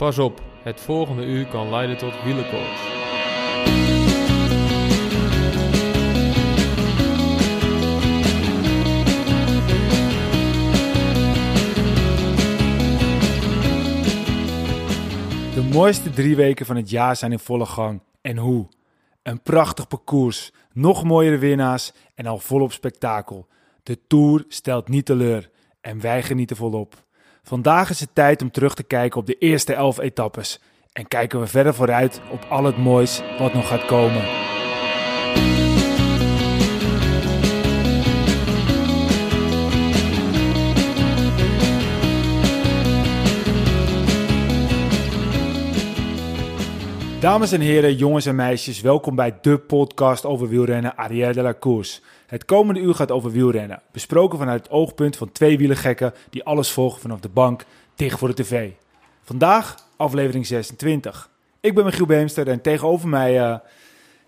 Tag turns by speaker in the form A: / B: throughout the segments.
A: Pas op, het volgende uur kan leiden tot wielenkoorts.
B: De mooiste drie weken van het jaar zijn in volle gang. En hoe? Een prachtig parcours, nog mooiere winnaars en al volop spektakel. De Tour stelt niet teleur en wij genieten volop. Vandaag is het tijd om terug te kijken op de eerste elf etappes. En kijken we verder vooruit op al het moois wat nog gaat komen. Dames en heren, jongens en meisjes, welkom bij de podcast over wielrennen Arrière de la Course. Het komende uur gaat over wielrennen, besproken vanuit het oogpunt van twee wielergekken die alles volgen vanaf de bank, dicht voor de tv. Vandaag aflevering 26. Ik ben Michiel Beemster en tegenover mij eh,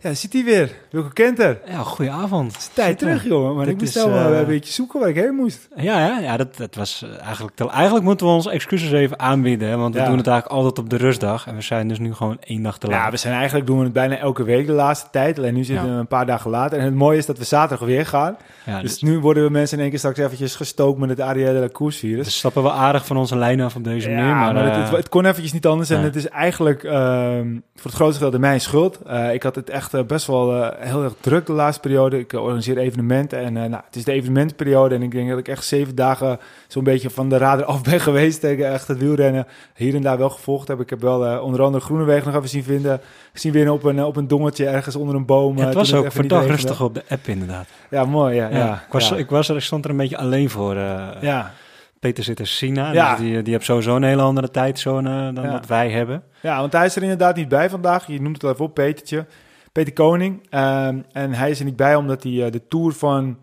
B: ja, zit hij weer. Wilke Kenter.
C: Ja, goedenavond.
B: Het is tijd terug, jongen, maar
C: Dit
B: ik moest wel eh,
C: eh,
B: een beetje zoeken waar ik heen moest.
C: Ja, ja, ja dat, dat was eh, eigenlijk... Te, eigenlijk moeten we ons excuses even aanbieden, hè, want we doen het eigenlijk altijd op de rustdag. En we zijn dus nu gewoon één dag te laat.
B: Ja, we zijn eigenlijk doen we het bijna elke week de laatste tijd. Alleen nu zitten
C: Ja.
B: we een paar dagen later. En het mooie is dat we zaterdag weer gaan.
C: Ja,
B: dus
C: dus,
B: nu worden we mensen in één keer straks eventjes gestookt met het Arrière de la Course virus.
C: dus stappen we aardig van onze lijn af op deze manier. Maar,
B: maar het, het, het kon eventjes niet anders. En het is eigenlijk ehm, voor het grootste gedeelte mijn schuld. Ik had het echt eh, best wel eh, heel erg druk de laatste periode. Ik eh, organiseer evenementen. En nou, het is de evenementenperiode. En ik denk dat ik echt zeven dagen zo'n beetje van de radar af ben geweest. Tegen echt het wielrennen hier en daar wel gevolgd heb. Ik heb wel onder andere Groenewegen nog even zien vinden. Zien winnen op een, op een dongetje ergens onder een boom.
C: ja, het was ook
B: regende.
C: rustig op de app inderdaad.
B: Ja, mooi. Ja,
C: Ja,
B: ja,
C: ik, was, ik, was er, ik stond er een beetje alleen voor.
B: ja.
C: Peter zit in China,
B: Ja.
C: dus die, die heeft sowieso een hele andere tijdzone dan
B: Ja.
C: wat wij hebben.
B: Ja, want hij is er inderdaad niet bij vandaag. Je noemt het al even op, Petertje. Peter Koning. Ehm, en hij is er niet bij omdat hij eh, de Tour van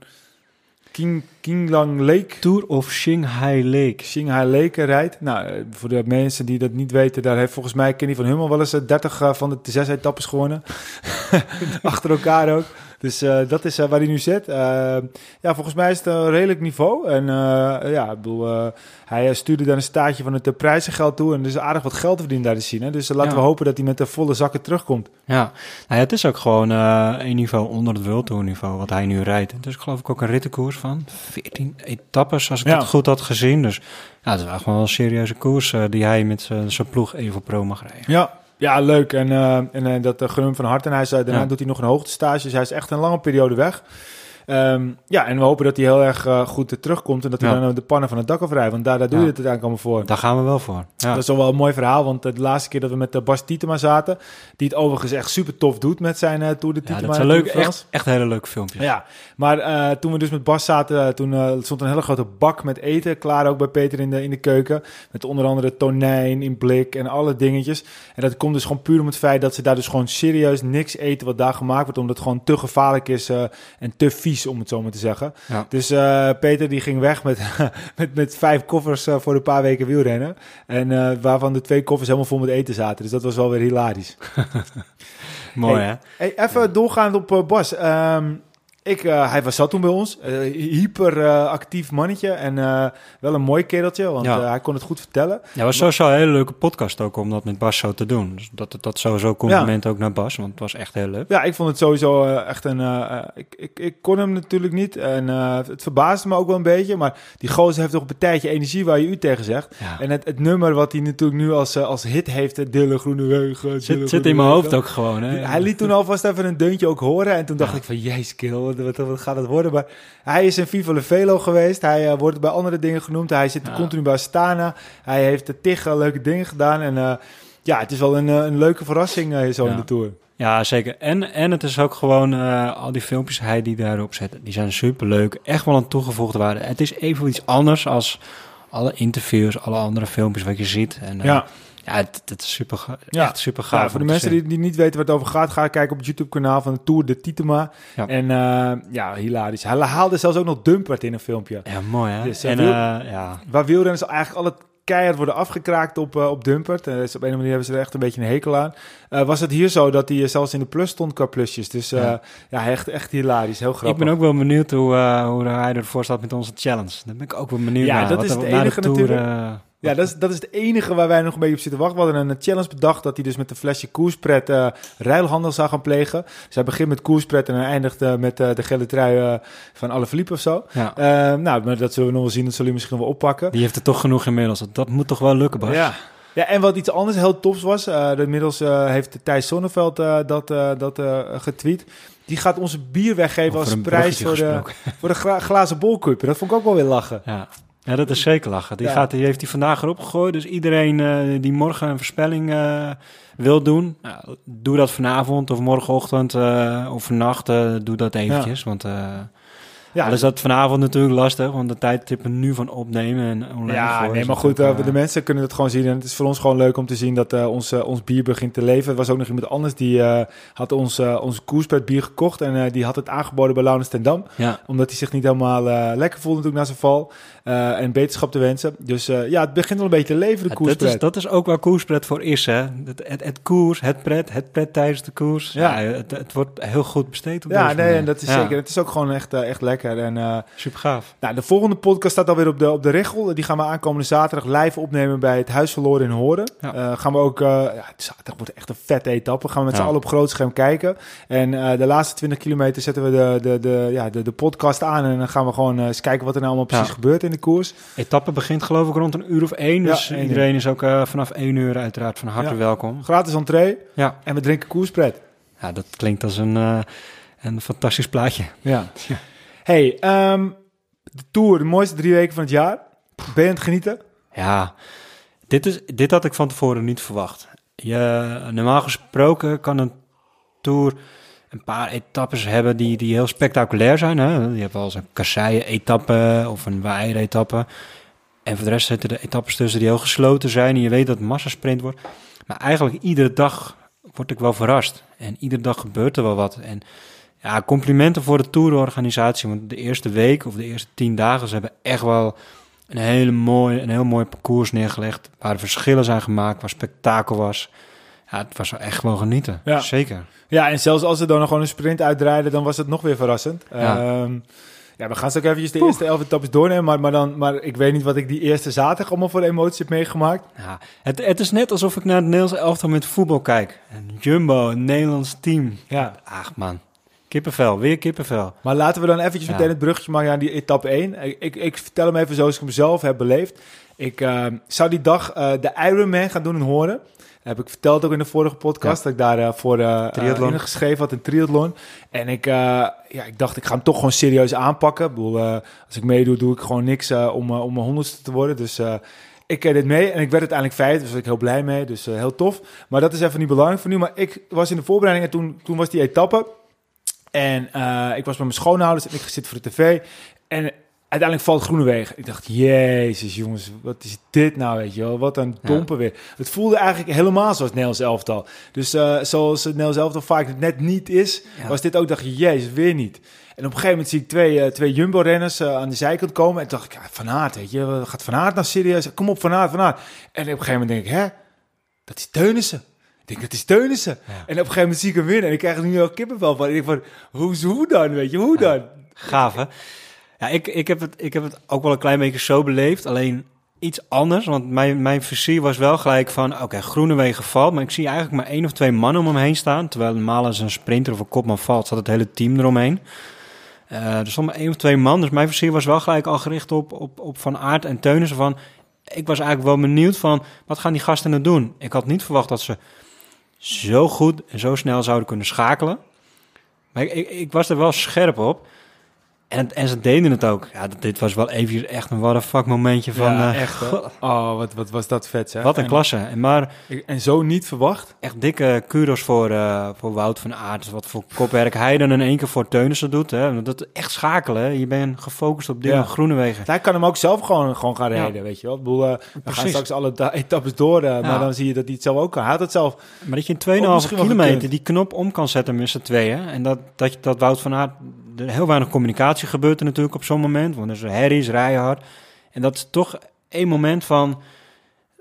B: King, Kinglang Lake,
C: Tour of Shanghai Lake.
B: Shanghai Lake rijdt. Nou, eh, voor de mensen die dat niet weten, daar heeft volgens mij Kenny van Hummel wel eens eh, 30 eh, van de zes etappes gewonnen. Achter elkaar ook. Dus eh, dat is eh, waar hij nu zit. Eh, ja, volgens mij is het een redelijk niveau. En ja, ik bedoel, hij stuurde daar een staartje van het prijzengeld toe. En is aardig wat geld te verdienen daar te zien. Hè? Dus laten
C: Ja.
B: we hopen dat hij met de volle zakken terugkomt.
C: Ja, nou ja, het is ook gewoon een niveau onder het World Tour niveau wat hij nu rijdt. Het is geloof ik ook een rittenkoers van 14 etappes, als ik
B: Ja.
C: het goed had gezien. Dus ja, het is wel gewoon een serieuze koers die hij met zijn ploeg Evo Pro mag rijden.
B: Ja, ja leuk. En, eh, en eh, dat uh, gun van harte. En hij zei, daarna
C: Ja.
B: doet hij nog een hoogtestage. Dus hij is echt een lange periode weg. Ehm, ja, en we hopen dat hij heel erg eh, goed er terugkomt. En dat hij
C: Ja.
B: dan eh, de pannen van het dak afrijdt. Want daar, daar doe je
C: Ja.
B: het uiteindelijk allemaal voor.
C: Daar gaan we wel voor. Ja.
B: Dat is wel een mooi verhaal, want de laatste keer dat we met de Bas Tietema zaten, die het overigens echt super tof doet met zijn eh, Tour de
C: ja,
B: Tietema.
C: dat is een
B: Tour
C: leuk, echt, echt hele leuke filmpjes.
B: Ja, maar eh, toen we dus met Bas zaten, eh, toen eh, stond een hele grote bak met eten klaar ook bij Peter in de, in de keuken. Met onder andere tonijn in blik en alle dingetjes. En dat komt dus gewoon puur om het feit dat ze daar dus gewoon serieus niks eten wat daar gemaakt wordt. Omdat het gewoon te gevaarlijk is eh, en te vies, om het zo maar te zeggen.
C: Ja.
B: Dus eh, Peter die ging weg met, met, met vijf koffers eh, voor een paar weken wielrennen. En eh, waarvan de twee koffers helemaal vol met eten zaten. Dus dat was wel weer hilarisch.
C: Mooi
B: Hey.
C: hè?
B: Hey, even doorgaand op Bas. Ehm, ik, eh, hij was zat toen bij ons. Eh, hyper eh, actief mannetje. En wel een mooi kereltje, want
C: Ja.
B: hij kon het goed vertellen.
C: Ja, was sowieso een hele leuke podcast ook om dat met Bas zo te doen. Dus dat, dat sowieso compliment ook naar Bas, want het was echt heel leuk.
B: Ja, ik vond het sowieso echt een... ik, ik, ik kon hem natuurlijk niet. En het verbaasde me ook wel een beetje. Maar die gozer heeft toch een tijdje energie waar je u tegen zegt.
C: Ja.
B: En het, het nummer wat hij natuurlijk nu als, als hit heeft... Dille Groene Wegen.
C: Zit, zit in mijn hoofd ook gewoon. Hè?
B: Hij liet toen alvast even een deuntje ook horen. En toen dacht
C: Ja.
B: ik van, jezus kill, wat, gaat het worden? Maar hij is in Viva Le Velo geweest. Hij eh, wordt bij andere dingen genoemd. Hij zit
C: Ja.
B: continu bij Astana. Hij heeft de tig leuke dingen gedaan. En eh, ja, het is wel een, eh, een leuke verrassing zo
C: Ja.
B: in de Tour.
C: Ja, zeker. En, en het is ook gewoon, al die filmpjes hij die daarop zet, die zijn superleuk. Echt wel een toegevoegde waarde. Het is even iets anders als alle interviews, alle andere filmpjes wat je ziet. En,
B: ja.
C: Ja het, het is super,
B: Ja.
C: echt super gaaf.
B: Ja, voor de mensen die, die niet weten waar het over gaat, ga kijken op het YouTube-kanaal van de Tour de Titema.
C: Ja.
B: En eh, ja, hilarisch. Hij haalde zelfs ook nog Dumpert in een filmpje.
C: Ja, mooi hè?
B: Dus, eh,
C: en
B: wiel-
C: eh, ja,
B: Waar wielrenners eigenlijk alle keihard worden afgekraakt op, op Dumpert. Eh, dus op een of andere manier hebben ze er echt een beetje een hekel aan. Was het hier zo dat hij zelfs in de plus stond qua plusjes. Dus ja,
C: Ja.
B: echt, echt hilarisch. Heel grappig.
C: ik ben ook wel benieuwd hoe, hoe hij ervoor staat met onze challenge. Daar ben ik ook wel benieuwd
B: Ja,
C: naar.
B: dat
C: Wat
B: is het
C: de
B: enige
C: Tour,
B: natuurlijk. Ja, dat is, dat is het enige waar wij nog een beetje op zitten wachten. We hadden een challenge bedacht dat hij dus met een flesje koerspret eh ruilhandel zou gaan plegen. Dus hij begint met koerspret en hij eindigt eh, met eh, de gele trui van Alaphilippe of zo.
C: Ja.
B: Nou, maar dat zullen we nog wel zien. Dat zullen we misschien wel oppakken.
C: Die heeft er toch genoeg inmiddels. Dat- moet toch wel lukken, Bas?
B: Ja. Ja, en wat iets anders heel tofs was, inmiddels heeft Thijs Sonneveld dat, dat getweet. Die gaat onze bier weggeven
C: Over
B: als prijs voor de, voor de glazen bolcup. Dat vond ik ook wel weer lachen.
C: Ja. Ja, dat is zeker lachen. Die,
B: Ja.
C: gaat, die heeft hij vandaag erop gegooid. Dus iedereen eh, die morgen een voorspelling eh, wil doen, nou, doe dat vanavond of morgenochtend eh, of vannacht. doe dat eventjes. Want eh
B: Ja,
C: al is dat vanavond natuurlijk lastig, want de tijdtippen nu van opnemen en online
B: Ja, nee, maar goed,
C: natuurlijk,
B: eh, de mensen kunnen het gewoon zien. En het is voor ons gewoon leuk om te zien dat eh, ons, eh, ons bier begint te leven. Er was ook nog iemand anders die eh, had ons, eh ons koerspret bier gekocht. En eh, die had het aangeboden bij Laurens ten Dam.
C: Ja,
B: Omdat hij zich niet helemaal eh, lekker voelde natuurlijk na zijn val. Eh, en beterschap te wensen. Dus eh, ja, het begint wel een beetje te leven, de
C: Ja, dat,
B: koerspret.
C: is, dat is ook waar koerspret voor is, hè. Het, het, het koers, het pret, het pret tijdens de koers.
B: Ja.
C: Ja, het, het wordt heel goed besteed op
B: Ja, nee, en dat is zeker. Het is ook gewoon echt, eh, echt lekker. En eh,
C: Super gaaf.
B: nou, de volgende podcast staat alweer op de, op de regel. Die gaan we aankomende zaterdag live opnemen bij het Huis verloren in Horen.
C: Ja.
B: Eh, gaan we ook, eh, ja, zaterdag wordt echt een vette etappe. Gaan we met z'n allen op groot scherm kijken. En eh, de laatste 20 kilometer zetten we de, de, de, ja, de, de podcast aan. En dan gaan we gewoon eens kijken wat er nou allemaal precies
C: Ja.
B: gebeurt in de koers.
C: Etappe begint geloof ik rond een uur of één.
B: Ja,
C: Dus
B: uur.
C: iedereen is ook eh, vanaf één uur uiteraard van harte
B: Ja.
C: welkom.
B: Gratis entree.
C: Ja.
B: En we drinken koerspret.
C: ja, dat klinkt als een, eh, een fantastisch plaatje.
B: Ja. Hey, ehm, de Tour, de mooiste drie weken van het jaar. Ben je aan het genieten?
C: Ja, dit, is, dit had ik van tevoren niet verwacht. Je, normaal gesproken kan een Tour een paar etappes hebben die, die heel spectaculair zijn. Hè? Je hebt wel eens een kasseien-etappe of een waaien-etappe. En voor de rest zitten er etappes tussen die heel gesloten zijn. En je weet dat het massasprint wordt. Maar eigenlijk iedere dag word ik wel verrast. En iedere dag gebeurt er wel wat. En ja, complimenten voor de tourorganisatie. Want de eerste week of de eerste tien dagen... ze hebben echt wel een, hele mooie, een heel mooi parcours neergelegd. Waar er verschillen zijn gemaakt, waar spektakel was. Ja, het was wel echt wel genieten.
B: Ja.
C: Zeker.
B: Ja, en zelfs als ze dan nog gewoon een sprint uitdraaiden, dan was het nog weer verrassend.
C: Ja.
B: Ja, ja we gaan straks eventjes de eerste elf etappes doornemen. Maar, maar, dan, maar ik weet niet wat ik die eerste zaterdag allemaal voor emoties heb meegemaakt.
C: Ja, het, het is net alsof ik naar het Nederlands elftal met voetbal kijk. Een Jumbo, een Nederlands team.
B: Ja.
C: Ach man, kippenvel, weer kippenvel.
B: Maar laten we dan eventjes
C: Ja.
B: meteen het bruggetje maken naar die etappe 1. Ik, ik, vertel hem even zoals ik hem zelf heb beleefd. Ik eh, zou die dag eh, de Ironman gaan doen in Horen. Heb ik verteld ook in de vorige podcast
C: Ja.
B: dat ik daarvoor voor eh uh, geschreven had, een triathlon. En ik, ja, ik dacht, ik ga hem toch gewoon serieus aanpakken. Ik bedoel, als ik meedoe, doe ik gewoon niks om, om mijn honderdste te worden. Dus ik deed dit mee en ik werd uiteindelijk vijf, dus daar was ik heel blij mee. Dus heel tof. Maar dat is even niet belangrijk voor nu. Maar ik was in de voorbereiding en toen, toen was die etappe. En eh, ik was met mijn schoonouders en ik zit voor de tv. En uiteindelijk valt Groenewegen. Ik dacht, jezus jongens, wat is dit nou, weet je wel? Wat een domper weer. Het voelde eigenlijk helemaal zoals Nederlands elftal. Dus eh, zoals het Nederlands elftal vaak net niet is,
C: Ja.
B: was dit ook, dacht je, jezus, weer niet. En op een gegeven moment zie ik twee, eh, twee Jumbo-renners aan de zijkant komen. En dacht ik, ja, Van Aert, weet je, gaat Van Aert nou serieus? Kom op, Van Aert, Van Aert. En op een gegeven moment denk ik, hè, dat is Teunissen. Denk, dat is Teunissen.
C: Ja.
B: En op een gegeven moment zie ik hem winnen. En ik krijg er nu al kippenvel van. En ik denk van, hoe, hoe dan, weet je, hoe dan?
C: Gaaf hè? Ja, ik, ik, heb het, ik heb het ook wel een klein beetje zo beleefd. Alleen iets anders, want mijn, mijn visie was wel gelijk van... Oké, Groenewegen valt, maar ik zie eigenlijk maar één of twee mannen om hem heen staan. Terwijl normaal als een sprinter of een kopman valt, staat het hele team eromheen. Eh er stond maar één of twee man, dus mijn visie was wel gelijk al gericht op, op, op Van Aert en Teunissen. Van, ik was eigenlijk wel benieuwd van, wat gaan die gasten nou doen? Ik had niet verwacht dat ze zo goed en zo snel zouden kunnen schakelen. Maar ik, ik, was er wel scherp op. En, en ze deden het ook. Ja, dit- was wel even echt een what the fuck momentje van...
B: Ja,
C: eh,
B: echt, Oh, wat, wat was dat vet, zeg.
C: wat een
B: En-
C: klasse. En maar
B: En zo niet verwacht.
C: echt dikke kudos voor, eh, voor Wout van Aert. Wat voor kopwerk hij dan in één keer voor Teunissen doet. Hè. Dat echt schakelen. Hè. Je bent gefocust op dingen
B: Ja.
C: Groenewegen.
B: Hij kan hem ook zelf gewoon, gewoon gaan
C: Ja.
B: rijden, weet je wel. Ik bedoel, eh, we gaan straks alle etappes door, maar dan zie je dat hij het zelf ook kan. Hij had het zelf.
C: Maar dat je in
B: Ook
C: 2,5
B: misschien wel
C: kilometer die knop om kan zetten met z'n tweeën. En dat, dat, dat Wout van Aert... Er heel weinig communicatie gebeurt er natuurlijk op zo'n moment. Want er is herries, rijden hard. En dat is toch één moment van...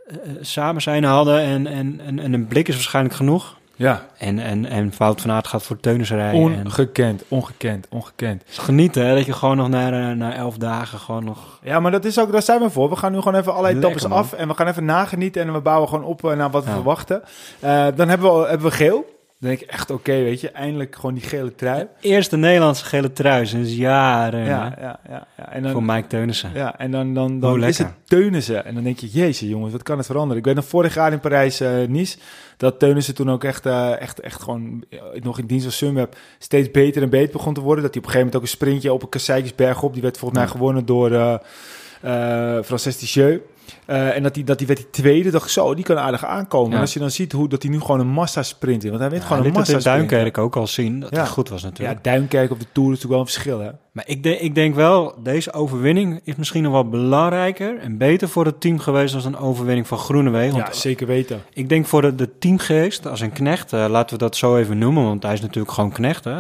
C: eh, samen zijn hadden en, en, en, en een blik is waarschijnlijk genoeg.
B: Ja,
C: En, en, en Fout van Aert gaat voor Teunissen rijden. en
B: ongekend, ongekend, ongekend.
C: genieten, hè, dat je gewoon nog na, na elf dagen gewoon nog...
B: Ja, maar dat is ook, daar zijn we voor. We gaan nu gewoon even
C: Lekker,
B: etappes af en we gaan even nagenieten en we bouwen gewoon op eh, naar wat we
C: Ja.
B: verwachten. Eh, dan hebben we, hebben we geel. Dan denk ik echt, oké, weet je, eindelijk gewoon die gele trui.
C: Eerste Nederlandse gele trui sinds jaren
B: Ja, ja, ja. ja. En dan,
C: voor Mike Teunissen.
B: Ja, en dan, dan, dan is het. Teunissen. En dan denk je, jezus jongens, wat kan het veranderen? Ik weet nog vorig jaar in Parijs-Nice, dat Teunissen toen ook echt, eh, echt, echt gewoon eh, nog in dienst als Sunweb steeds beter en beter begon te worden. Dat hij op een gegeven moment ook een sprintje op een Kasseikjesberg op, die werd volgens mij gewonnen door eh Frances Ticheux. Eh, en dat hij dat die werd die tweede, dacht ik zo, die kan aardig aankomen.
C: Ja.
B: En als je dan ziet hoe dat hij nu gewoon een massa sprint in, want hij weet
C: Ja,
B: gewoon
C: hij
B: een massa
C: in
B: sprint.
C: Duinkerk ook al zien dat
B: Ja.
C: het goed was
B: Ja,
C: natuurlijk.
B: Duinkerk op de Tour is natuurlijk wel een verschil, hè?
C: Maar ik, de- ik denk wel, deze overwinning is misschien nog wel belangrijker en beter voor het team geweest dan een overwinning van Groenewegen.
B: Ja, zeker weten.
C: ik denk voor de, de teamgeest, als een knecht, eh, laten we dat zo even noemen, want hij is natuurlijk gewoon knecht. Hè?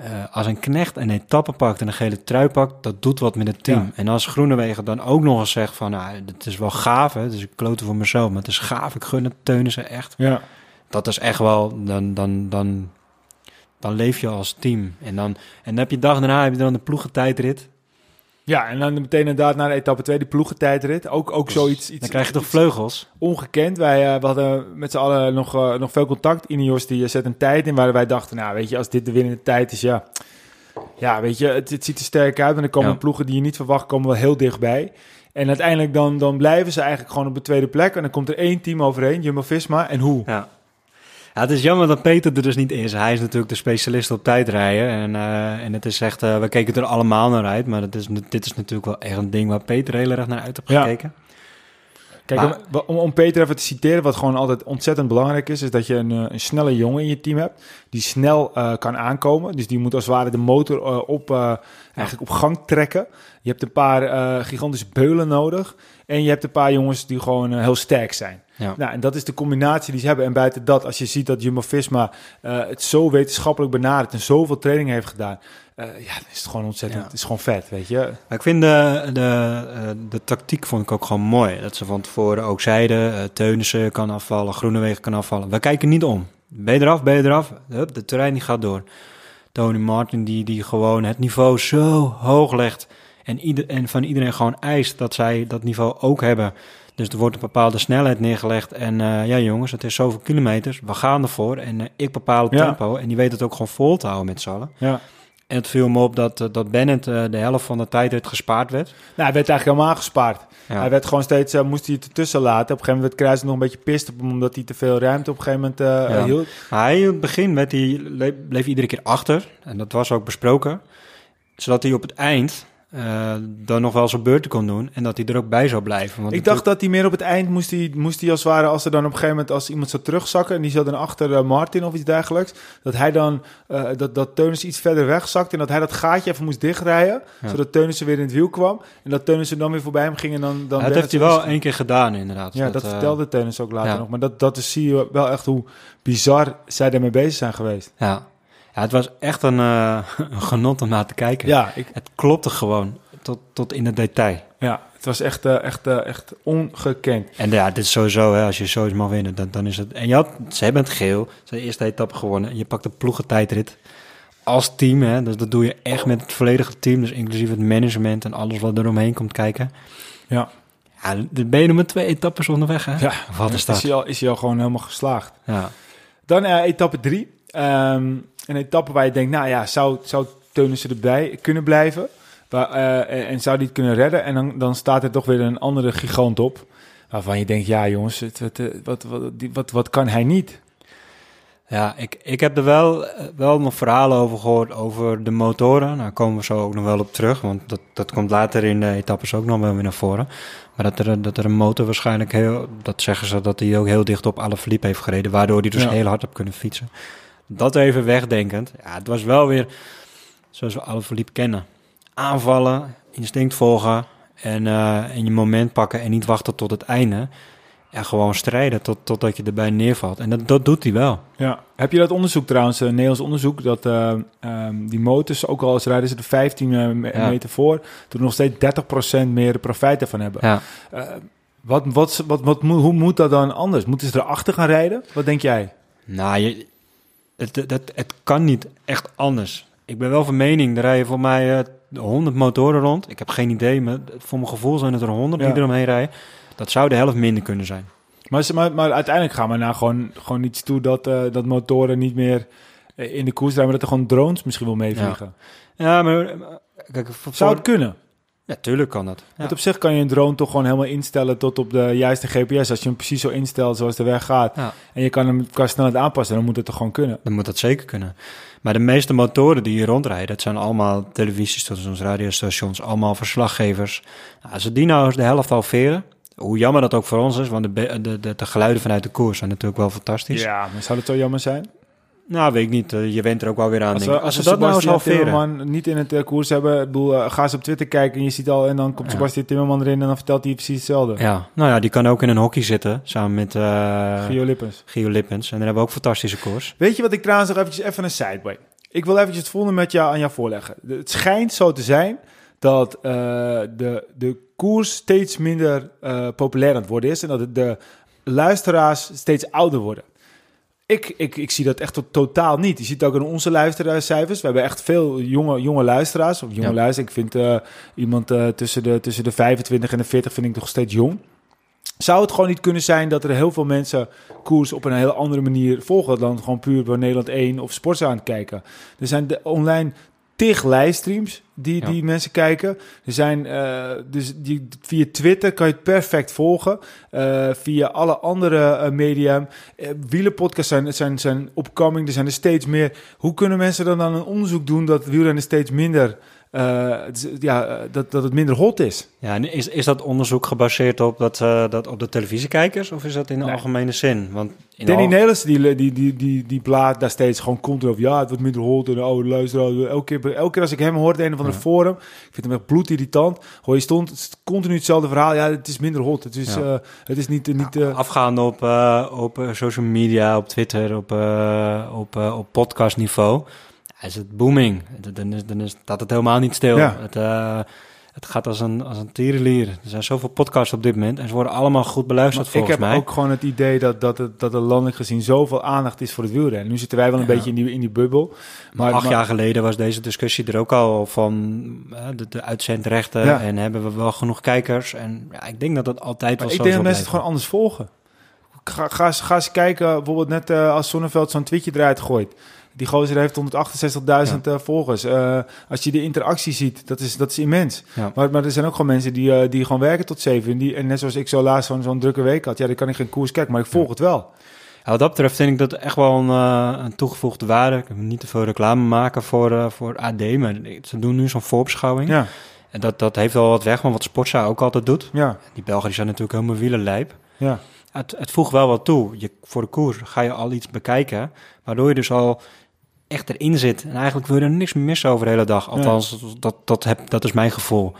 C: Eh, als een knecht een etappe pakt en een gele trui pakt, dat doet wat met het team.
B: Ja.
C: En als Groenewegen dan ook nog eens zegt van, nou, het is wel gaaf, hè? dus ik klote voor mezelf, maar het is gaaf, ik gun het Teunissen echt.
B: Ja.
C: Dat is echt wel, dan, dan, dan, dan leef je als team. En dan, en dan heb je dag daarna heb je dan de ploegentijdrit.
B: Ja, en dan meteen inderdaad naar de etappe 2, die ploegentijdrit. Ook, ook zoiets iets,
C: Dan krijg je toch vleugels?
B: ongekend. Wij eh, we hadden met z'n allen nog, eh, nog veel contact. Ineos die eh, zet een tijd in waar wij dachten, nou weet je, als dit de winnende tijd is, ja. Ja, weet je, het, het ziet er sterk uit. En er komen
C: Ja.
B: ploegen die je niet verwacht, komen wel heel dichtbij. En uiteindelijk dan, dan blijven ze eigenlijk gewoon op de tweede plek. En dan komt er één team overheen, Jumbo-Visma. En hoe?
C: Ja. Ja. Het is jammer dat Peter er dus niet is. Hij is natuurlijk de specialist op tijdrijden. En, eh, en het is echt, eh, we keken er allemaal naar uit. Maar het is, dit is natuurlijk wel echt een ding waar Peter heel erg naar uit heeft
B: Ja.
C: gekeken.
B: Kijk,
C: Maar-
B: om, om, om Peter even te citeren, wat gewoon altijd ontzettend belangrijk is, is dat je een, eh, een snelle jongen in je team hebt, die snel kan aankomen. Dus die moet als het ware de motor op, eigenlijk op gang trekken. Je hebt een paar gigantische beulen nodig en je hebt een paar jongens die gewoon heel sterk zijn.
C: Ja.
B: Nou, en dat is de combinatie die ze hebben. En buiten dat, als je ziet dat Jumbo-Visma eh, het zo wetenschappelijk benadert en zoveel training heeft gedaan, eh, ja, dan is het gewoon ontzettend,
C: Ja.
B: het is gewoon vet, weet je.
C: Maar ik vind de, de, eh, de tactiek vond ik ook gewoon mooi. Dat ze van tevoren ook zeiden, Teunissen kan afvallen, Groenewegen kan afvallen. We kijken niet om. Ben je eraf, ben je eraf. Hup, de terrein die gaat door. Tony Martin die, die gewoon het niveau zo hoog legt. En, ieder, en van iedereen gewoon eist dat zij dat niveau ook hebben. Dus er wordt een bepaalde snelheid neergelegd. En eh, ja jongens, het is zoveel kilometers. We gaan ervoor. En eh, ik bepaal het
B: Ja.
C: tempo. En die weet het ook gewoon vol te houden met z'n allen.
B: Ja.
C: En het viel me op dat, eh, dat Bennett de helft van de tijd gespaard werd.
B: Nou, hij werd eigenlijk helemaal gespaard.
C: Ja.
B: Hij werd gewoon steeds, moest hij het ertussen laten. Op een gegeven moment werd nog een beetje pist op hem, omdat hij te veel ruimte op een gegeven moment
C: Ja.
B: hield.
C: Hij, in het begin werd hij, le- bleef iedere keer achter. En dat was ook besproken. Zodat hij op het eind eh, dan nog wel zijn beurten kon doen. En dat hij er ook bij zou blijven. Want
B: Ik dacht dat hij meer op het eind moest hij, moest hij als het ware, als er dan op een gegeven moment, als iemand zou terugzakken en die zat dan achter eh, Martin of iets dergelijks, dat hij dan, eh, dat, dat Teunissen iets verder wegzakte en dat hij dat gaatje even moest dichtrijden,
C: Ja.
B: zodat Teunissen weer in het wiel kwam en dat Teunissen dan weer voorbij hem ging en dan... dan
C: dat
B: werd
C: heeft hij wel één keer gedaan inderdaad.
B: Ja, dat, vertelde Teunissen ook later
C: ja.
B: nog, maar dat, dat is, zie je wel echt hoe bizar zij daarmee bezig zijn geweest.
C: Ja. Ja, het was echt een, eh, een genot om naar te kijken.
B: Ja, ik,
C: Het klopte gewoon tot, tot in het detail.
B: ja het was echt, eh, echt, eh, echt ongekend.
C: En ja, dit is sowieso, hè, als je zoiets mag winnen, dan, dan is het... En je had, ze hebben het geel, ze de eerste etappe gewonnen. Je pakt de ploegentijdrit als team, hè. Dus dat doe je echt met het volledige team. Dus inclusief het management en alles wat er omheen komt kijken.
B: Ja.
C: Ja, dan ben je nog met twee etappes onderweg, hè?
B: Ja,
C: Wat is
B: is
C: dat?
B: hij al, is hij al gewoon helemaal geslaagd.
C: Ja.
B: Dan etappe drie. Ehm, een etappe waar je denkt, nou ja, zou, zou Teunissen erbij kunnen blijven? Waar, eh, en, en zou die het kunnen redden? En dan, dan staat er toch weer een andere gigant op. Waarvan je denkt, ja jongens, het, het, eh, wat, wat, wat, wat kan hij niet?
C: Ja, ik, ik heb er wel, eh, wel nog verhalen over gehoord over de motoren. Daar komen we zo ook nog wel op terug, want dat, dat komt later in de etappes ook nog wel weer naar voren. Maar dat er, dat er een motor waarschijnlijk heel, dat zeggen ze dat hij ook heel dicht op alle Philippe heeft gereden, waardoor hij dus
B: Ja.
C: heel hard op kunnen fietsen. Dat even wegdenkend. Ja, het was wel weer zoals we alle Philippe kennen. Aanvallen, instinct volgen en, eh, en je moment pakken en niet wachten tot het einde. Ja, gewoon strijden tot, totdat je erbij neervalt. En dat, dat doet hij wel.
B: Ja. Heb je dat onderzoek trouwens, een Nederlands onderzoek, dat eh, ehm, die motors, ook al eens rijden ze er 15 eh, me-
C: Ja.
B: meter voor, er nog steeds 30% meer profijt ervan hebben.
C: Ja.
B: Eh, wat, wat, wat, wat, hoe moet dat dan anders? Moeten ze erachter gaan rijden? Wat denk jij?
C: Nou, je, het, het, het, kan niet echt anders. Ik ben wel van mening, er rijden voor mij eh 100 motoren rond. Ik heb geen idee, maar voor mijn gevoel zijn het er 100
B: Ja.
C: die eromheen rijden. Dat zou de helft minder kunnen zijn.
B: Maar, maar, maar uiteindelijk gaan we naar gewoon, gewoon iets toe dat, eh, dat motoren niet meer eh, in de koers rijden, maar dat er gewoon drones misschien wel meevliegen.
C: Ja, maar eh, kijk, voor,
B: Zou het kunnen?
C: Ja, tuurlijk kan dat. Ja.
B: Want op zich kan je een drone toch gewoon helemaal instellen tot op de juiste GPS. Als je hem precies zo instelt zoals de weg gaat.
C: Ja.
B: En je kan hem qua snelheid aanpassen, dan moet het toch gewoon kunnen.
C: Dan moet dat zeker kunnen. Maar de meeste motoren die hier rondrijden, dat zijn allemaal televisiestations, radiostations, allemaal verslaggevers. Nou, als ze die nou eens de helft halveren, hoe jammer dat ook voor ons is, want de, de, de geluiden vanuit de koers zijn natuurlijk wel fantastisch.
B: Ja, maar zou het zo jammer zijn?
C: Nou, weet ik niet. eh, je went er ook wel weer aan.
B: Als,
C: denk ik. als
B: als
C: ze dat nou eens halveren.
B: Timmerman niet in het koers hebben, ik bedoel, eh, ga eens op Twitter kijken en je ziet al, en dan komt
C: Ja.
B: Sebastian Timmerman erin en dan vertelt hij precies hetzelfde.
C: Ja, nou ja, die kan ook in een hockey zitten, samen met eh
B: Gio Lippens.
C: Gio Lippens. En dan hebben we ook fantastische koers.
B: Weet je wat ik trouwens nog eventjes even een sideway. Ik wil eventjes het volgende met jou aan jou voorleggen. Het schijnt zo te zijn dat de, de koers steeds minder populair aan het worden is en dat de luisteraars steeds ouder worden. Ik, ik, ik zie dat echt tot, totaal niet. Je ziet ook in onze luistercijfers. We hebben echt veel jonge, jonge luisteraars. Of jonge
C: Ja.
B: luisteraars. Ik vind eh, iemand eh, tussen, de, tussen de 25 en de 40 vind ik nog steeds jong. Zou het gewoon niet kunnen zijn dat er heel veel mensen koers op een heel andere manier volgen dan gewoon puur bij Nederland 1 of Sportza aan het kijken? Er zijn de online tig livestreams die,
C: Ja.
B: die mensen kijken. Er zijn eh, dus die, via Twitter kan je het perfect volgen. Eh, via alle andere eh, media. Wielerpodcasts zijn, zijn, zijn opkoming. Er zijn er steeds meer. Hoe kunnen mensen dan dan een onderzoek doen dat wielrennen steeds minder eh, ja, eh, dat, dat het minder hot is?
C: Ja, en is, is dat onderzoek gebaseerd op, dat, eh, dat, op de televisiekijkers of is dat in de
B: Nee.
C: algemene zin? Want in
B: Danny
C: al-
B: Nelissen die, die, die, die, die blaat daar steeds gewoon continu over. Ja, het wordt minder hot en oh, luister. Elke keer, elke keer als ik hem hoor in een of andere
C: Ja.
B: forum, ik vind hem echt bloedirritant. Hoor je stond continu hetzelfde verhaal. Ja, het is minder hot. Het is,
C: Ja.
B: het is niet... niet
C: Afgaande op, op social media, op Twitter, op, op, op podcastniveau, is het booming. Dan, is, dan is, staat het helemaal niet stil.
B: Ja.
C: Het, eh, het gaat als een, als een tierenlier. Er zijn zoveel podcasts op dit moment en ze worden allemaal goed beluisterd
B: ik
C: volgens
B: heb
C: mij.
B: ook gewoon het idee dat, dat, het, dat er landelijk gezien zoveel aandacht is voor het wielrennen. Nu zitten wij wel een
C: Ja.
B: beetje in die, in die bubbel.
C: Maar acht
B: maar-
C: jaar geleden was deze discussie er ook al van eh, de, de uitzendrechten
B: Ja.
C: en hebben we wel genoeg kijkers. En ja, ik denk dat dat altijd
B: Maar
C: wel
B: ik
C: zo
B: denk dat mensen het gewoon anders volgen. Ga, ga, eens- ga eens kijken, bijvoorbeeld net eh, als Zonneveld zo'n tweetje eruit gooit. Die gozer heeft 168.000 eh, volgers. Eh, als je de interactie ziet, dat is, dat is immens.
C: Ja.
B: Maar, maar er zijn ook gewoon mensen die, eh, die gewoon werken tot zeven. En, die, en net zoals ik zo laatst zo'n zo'n drukke week had. Ja, dan kan ik geen koers kijken, maar ik volg het wel.
C: Ja, wat dat betreft vind ik dat echt wel een, een toegevoegde waarde. Ik wil niet te veel reclame maken voor, voor AD, maar ze doen nu zo'n voorbeschouwing.
B: Ja,
C: En dat, dat heeft wel wat weg van wat Sportza ook altijd doet.
B: ja,
C: Die Belgen die zijn natuurlijk helemaal wielerlijp.
B: ja.
C: Het, het voegt wel wat toe. Je, voor de koers ga je al iets bekijken, waardoor je dus al echt erin zit. En eigenlijk wil je er niks meer missen over de hele dag. Althans, dat, dat, heb, dat is mijn gevoel.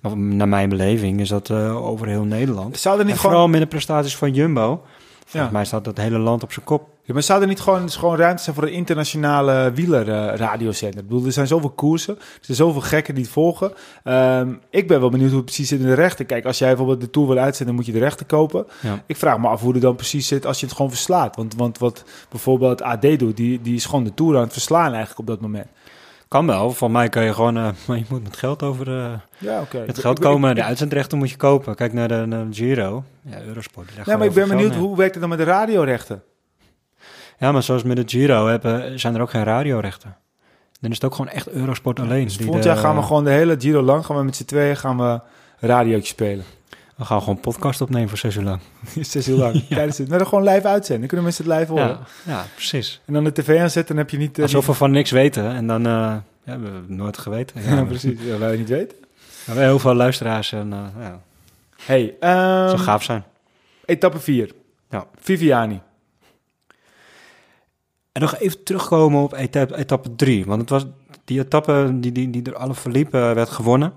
C: Maar naar mijn beleving is dat eh, over heel Nederland.
B: Zou er niet
C: En
B: gewoon...
C: vooral met de prestaties van Jumbo. Volgens
B: Ja.
C: mij staat dat hele land op zijn kop.
B: Ja, maar zou er niet gewoon, dus gewoon ruimte zijn voor een internationale wielerradiozender? ik bedoel, er zijn zoveel koersen, er zijn zoveel gekken die het volgen. Ehm, ik ben wel benieuwd hoe het precies zit in de rechten. Kijk, als jij bijvoorbeeld de Tour wil uitzenden, moet je de rechten kopen.
C: Ja.
B: Ik vraag me af hoe het dan precies zit als je het gewoon verslaat. Want, want wat bijvoorbeeld AD doet, die, die is gewoon de Tour aan het verslaan eigenlijk op dat moment.
C: Kan wel. Van mij kan je gewoon... eh, maar je moet met geld over eh,
B: Ja, oké.
C: het geld komen.
B: ik-
C: De uitzendrechten moet je kopen. Kijk naar de, naar de Giro. Ja, Eurosport.
B: Ja, maar ik ben benieuwd, hoe werkt het dan met de radiorechten?
C: Ja, maar zoals met de Giro hebben, zijn er ook geen radiorechten. Dan is het ook gewoon echt Eurosport alleen.
B: Dus volgend
C: de-
B: jaar gaan we gewoon de hele Giro lang, gaan we met z'n tweeën gaan we radiootje spelen.
C: We gaan gewoon podcast opnemen voor zes uur lang.
B: Zes uur lang. Tijdens het, dan gewoon live uitzenden. Dan kunnen mensen het live horen.
C: Ja, ja, precies.
B: En dan de tv aanzetten, dan heb je niet... eh,
C: Alsof we van niks weten. En dan... eh ja, we hebben nooit geweten. Ja,
B: Ja,
C: we-
B: precies. Ja, wij niet weten.
C: We hebben heel veel luisteraars. En uh, ja,
B: Hey,
C: het
B: ehm,
C: zou gaaf zijn.
B: etappe 4.
C: Ja.
B: Viviani.
C: En nog even terugkomen op etappe, etappe 3. Want het was die etappe die, die, die door alle verliepen werd gewonnen.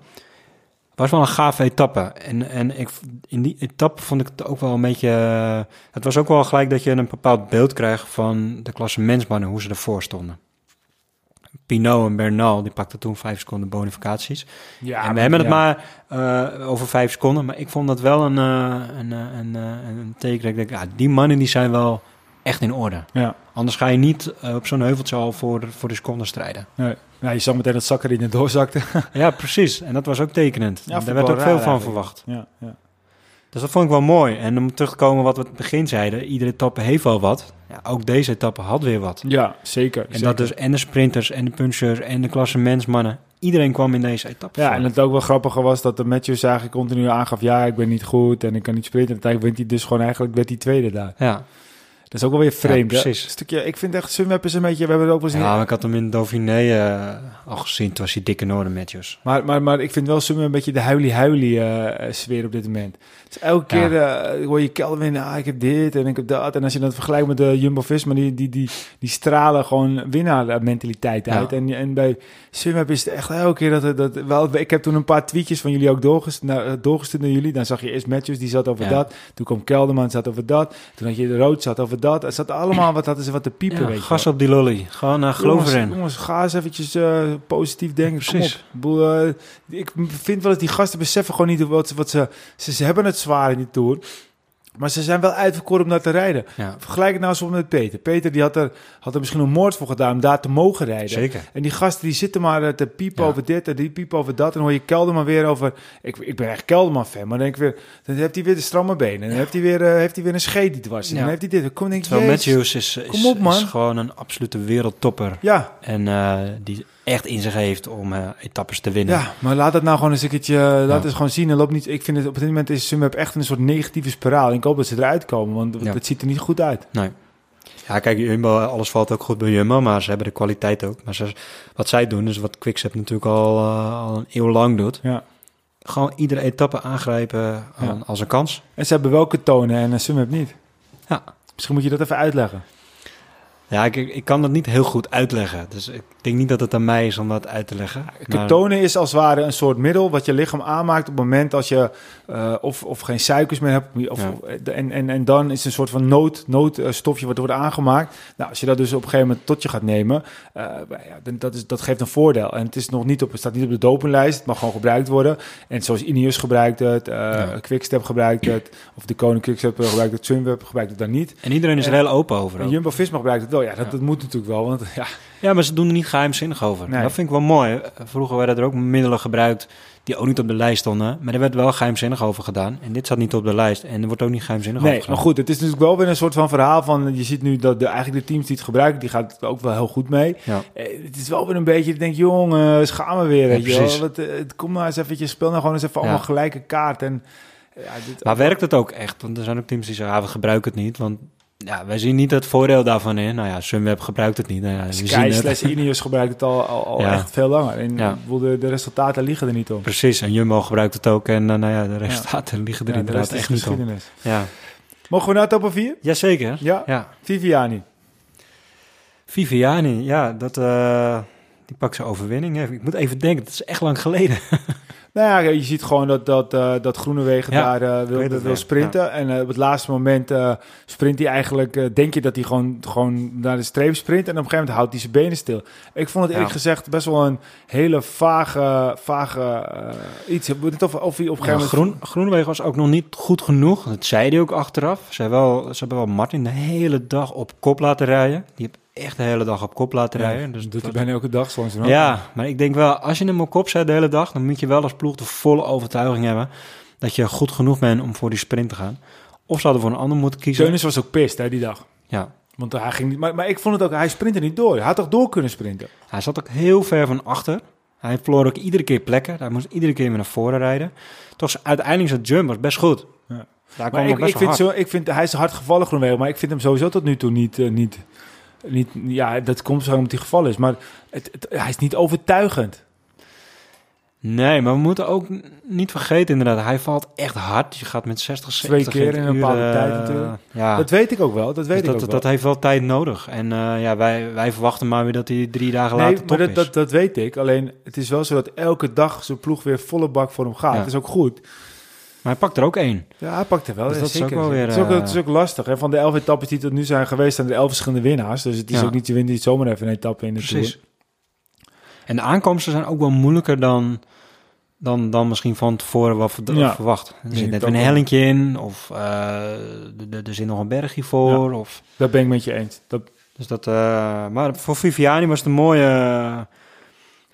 C: was wel een gave etappe. En, en ik, in die etappe vond ik het ook wel een beetje... eh, het was ook wel gelijk dat je een bepaald beeld krijgt van de klasse mensmannen, hoe ze ervoor stonden. Pinot en Bernal, die pakten toen vijf seconden bonificaties.
B: Ja,
C: en we hebben het maar eh, over vijf seconden. Maar ik vond dat wel een, eh, een, eh, een, eh, een teken. dat Ik denk, ja, die mannen die zijn wel echt in orde.
B: Ja.
C: Anders ga je niet eh, op zo'n heuveltje al voor, voor de seconde strijden.
B: Nee. Nou, je zag meteen dat Zakarin er doorzakte.
C: ja, precies. En dat was ook tekenend.
B: Ja,
C: Daar werd ook veel van verwacht.
B: ja, ja.
C: Dus dat vond ik wel mooi. En om terug te komen wat we in het begin zeiden, iedere etappe heeft wel wat. Ja, ook deze etappe had weer wat.
B: ja zeker.
C: En
B: zeker.
C: dat dus en de sprinters en de punchers en de klassementsmannen. Iedereen kwam in deze etappe.
B: Ja, en het ook wel grappige was dat de Matthews eigenlijk continu aangaf... ja, ik ben niet goed en ik kan niet sprinten. En uiteindelijk wint hij dus gewoon eigenlijk werd hij tweede daar.
C: ja.
B: Dat is ook wel weer vreemd,
C: Ja, precies.
B: Een stukje, ik vind echt, Sunweb is een beetje... We hebben het ook wel eens...
C: ja, ik had hem in Dauphiné eh, al gezien. Toen was hij dikke Noorden Matthews.
B: Maar, maar, maar ik vind wel Sunweb een beetje de huilie-huilie eh, sfeer op dit moment. Dus elke keer eh, hoor je Kelvin, ah, ik heb dit en ik heb dat. En als je dat vergelijkt met de Jumbo-Visma, die, die, die, die stralen gewoon winnaar-mentaliteit uit. En, en bij Sunweb is het echt elke keer dat... het- dat wel, ik heb toen een paar tweetjes van jullie ook doorgestuurd naar, eh, doorgestuurd naar jullie. Dan zag je eerst Matthews, die zat over dat. Toen kwam Kelderman, zat over dat. Toen had je de Rood, zat over dat. Het zat allemaal wat, hadden ze wat te piepen,
C: Ja,
B: weet
C: gas
B: wel.
C: op die lolly. Gewoon uh, geloof
B: jongens,
C: erin.
B: Jongens, ga eens eventjes eh, positief denken. Kom op.
C: Precies.
B: Ik, eh, vind wel dat die gasten beseffen gewoon niet wat, wat ze, ze... Ze hebben het zwaar in die Tour. Maar ze zijn wel uitverkoren om daar te rijden.
C: Ja,
B: Vergelijk het nou eens met Peter. Peter die had, er, had er misschien een moord voor gedaan om daar te mogen rijden.
C: zeker.
B: En die gasten die zitten maar eh, te piepen
C: Ja.
B: over dit en die piepen over dat. En hoor je Kelderman weer over... Ik, ik ben echt Kelderman-fan, maar dan denk ik weer... Dan heeft hij weer de stramme benen. En dan heeft hij weer, eh, heeft hij weer een scheet die dwars zit.
C: Ja.
B: dan heeft hij dit. Kom, denk
C: Terwijl. Matthews is,
B: op,
C: is gewoon een absolute wereldtopper.
B: Ja,
C: En eh, die echt in zich heeft om eh, etappes te winnen.
B: Ja, maar laat dat nou gewoon eens een keertje, laat
C: Ja.
B: het gewoon zien. En loop niet, ik vind het op dit moment is Sunweb echt een soort negatieve spiraal. En ik hoop dat ze eruit komen, want
C: Ja.
B: het ziet er niet goed uit.
C: Nee. Ja, kijk, Jumbo, alles valt ook goed bij Jumbo, maar ze hebben de kwaliteit ook. Maar ze, wat zij doen, is wat Quickstep natuurlijk al, eh, al een eeuw lang doet.
B: Ja.
C: Gewoon iedere etappe aangrijpen aan- als een kans.
B: En ze hebben welke tonen en uh, Sunweb niet.
C: Ja.
B: Misschien moet je dat even uitleggen.
C: Ja, ik, ik kan dat niet heel goed uitleggen. Dus ik denk niet dat het aan mij is om dat uit te leggen. Maar-
B: Ketonen is als het ware een soort middel wat je lichaam aanmaakt op het moment als je eh, of, of geen suikers meer hebt. Of,
C: Ja.
B: en, en, en dan is het een soort van nood, noodstofje wat wordt aangemaakt. Nou, als je dat dus op een gegeven moment tot je gaat nemen, eh, ja, dat, is, dat geeft een voordeel. En het, is nog niet op, het staat niet op de dopinglijst, het mag gewoon gebruikt worden. En zoals Ineos gebruikt het, eh
C: Ja.
B: Quickstep gebruikt het, of de Koning Quickstep eh, gebruikt het, Sunweb gebruikt het dan niet.
C: En iedereen is er heel open over.
B: En
C: ook.
B: Jumbo-Visma gebruikt het wel. Ja, dat,
C: Ja.
B: dat moet natuurlijk wel, want ja,
C: Ja, maar ze doen er niet geheimzinnig over.
B: Nee.
C: Dat vind ik wel mooi. Vroeger werden er ook middelen gebruikt die ook niet op de lijst stonden. Maar er werd wel geheimzinnig over gedaan. En dit staat niet op de lijst. En er wordt ook niet geheimzinnig
B: Nee,
C: over
B: maar
C: gedaan.
B: goed, het is natuurlijk wel weer een soort van verhaal van... Je ziet nu dat de, eigenlijk de teams die het gebruiken, die gaat het ook wel heel goed mee.
C: Ja.
B: Eh, het is wel weer een beetje, ik denk, jongens, gaan we weer.
C: Ja,
B: weet je wel.
C: precies.
B: Wat, eh, het, kom maar eens eventjes, speel nou gewoon eens even
C: Ja.
B: allemaal gelijke kaart. En, ja, dit,
C: Maar werkt het ook echt? Want er zijn ook teams die zeggen, ah, we gebruiken het niet. Want ja, wij zien niet het voordeel daarvan in. Nou ja, Sunweb gebruikt het niet. Nou ja, we zien
B: Sky slash Ineos gebruikt het al, al, al
C: Ja.
B: echt veel langer. En
C: Ja.
B: de, de resultaten liegen er niet om.
C: Precies, en Jumbo gebruikt het ook. En eh, nou ja, de resultaten liggen er inderdaad echt niet om. Ja.
B: Mogen we naar top 4?
C: Jazeker.
B: Ja.
C: Ja.
B: Viviani.
C: Viviani, ja, dat, eh, die pakt zijn overwinning. Ik moet even denken, dat is echt lang geleden.
B: Nou ja, je ziet gewoon dat, dat, eh, dat Groenewegen
C: Ja,
B: daar eh, wil,
C: het
B: wil sprinten. En eh, op het laatste moment sprint hij eigenlijk... denk je dat hij gewoon, gewoon naar de streep sprint. En op een gegeven moment houdt hij zijn benen stil. Ik vond het eerlijk gezegd best wel een hele vage, vage iets. Of, of hij op een gegeven moment...
C: Groen, Groenewegen was ook nog niet goed genoeg. Dat zei hij ook achteraf. Ze hebben wel, ze hebben wel Martin de hele dag op kop laten rijden. Die heeft echt de hele dag op kop laten
B: Ja,
C: rijden. Dus
B: dat doet hij bijna elke dag zoals
C: Ja, maar ik denk wel, als je hem op kop zet de hele dag, dan moet je wel als ploeg de volle overtuiging hebben dat je goed genoeg bent om voor die sprint te gaan. Of ze hadden voor een ander moeten kiezen.
B: Teunis was ook pist hè, die dag.
C: Ja,
B: Want hij ging niet... Maar, maar ik vond het ook... Hij sprintte niet door. Hij had toch door kunnen sprinten?
C: hij zat ook heel ver van achter. Hij verloor ook iedere keer plekken. Hij moest iedere keer weer naar voren rijden. Toch, uiteindelijk zijn jump was best goed.
B: Ja.
C: Daar
B: Maar ik, vind
C: hard.
B: zo, ik vind hij is hard gevallen Groenewegen, maar ik vind hem sowieso tot nu toe niet, eh, niet, niet ja, dat komt zo omdat hij gevallen is, maar het, het- hij is niet overtuigend.
C: Nee, maar we moeten ook niet vergeten inderdaad. Hij valt echt hard. Je gaat met 60,
B: Twee
C: 70
B: keer in een bepaalde
C: eh,
B: tijd natuurlijk.
C: Ja,
B: Dat weet ik ook wel, dat weet
C: dus
B: ik
C: dat,
B: ook
C: dat,
B: wel.
C: dat heeft wel tijd nodig. En eh, ja, wij, wij verwachten maar weer dat hij drie dagen
B: nee,
C: later
B: maar
C: top
B: dat,
C: is.
B: dat, dat weet ik. Alleen het is wel zo dat elke dag zijn ploeg weer volle bak voor hem gaat.
C: Ja.
B: Het is ook goed.
C: Maar hij pakt er ook één.
B: Ja, hij pakt er wel.
C: Dus dat is
B: zeker.
C: ook wel weer,
B: het, is ook,
C: eh,
B: het is ook lastig. Hè? Van de elf etappes die tot nu zijn geweest, zijn er elf verschillende winnaars. Dus het is
C: Ja.
B: ook niet, je wint niet zomaar even een etappe in de
C: Precies.
B: Tour.
C: En de aankomsten zijn ook wel moeilijker dan, dan, dan misschien van tevoren wat
B: Ja.
C: verwacht. Er zit net een
B: wel.
C: hellingje in, of eh, er- zit nog een bergje voor. Of,
B: Dat ben ik met je eens. Dat,
C: Dus dat, eh, maar voor Viviani was het een mooie...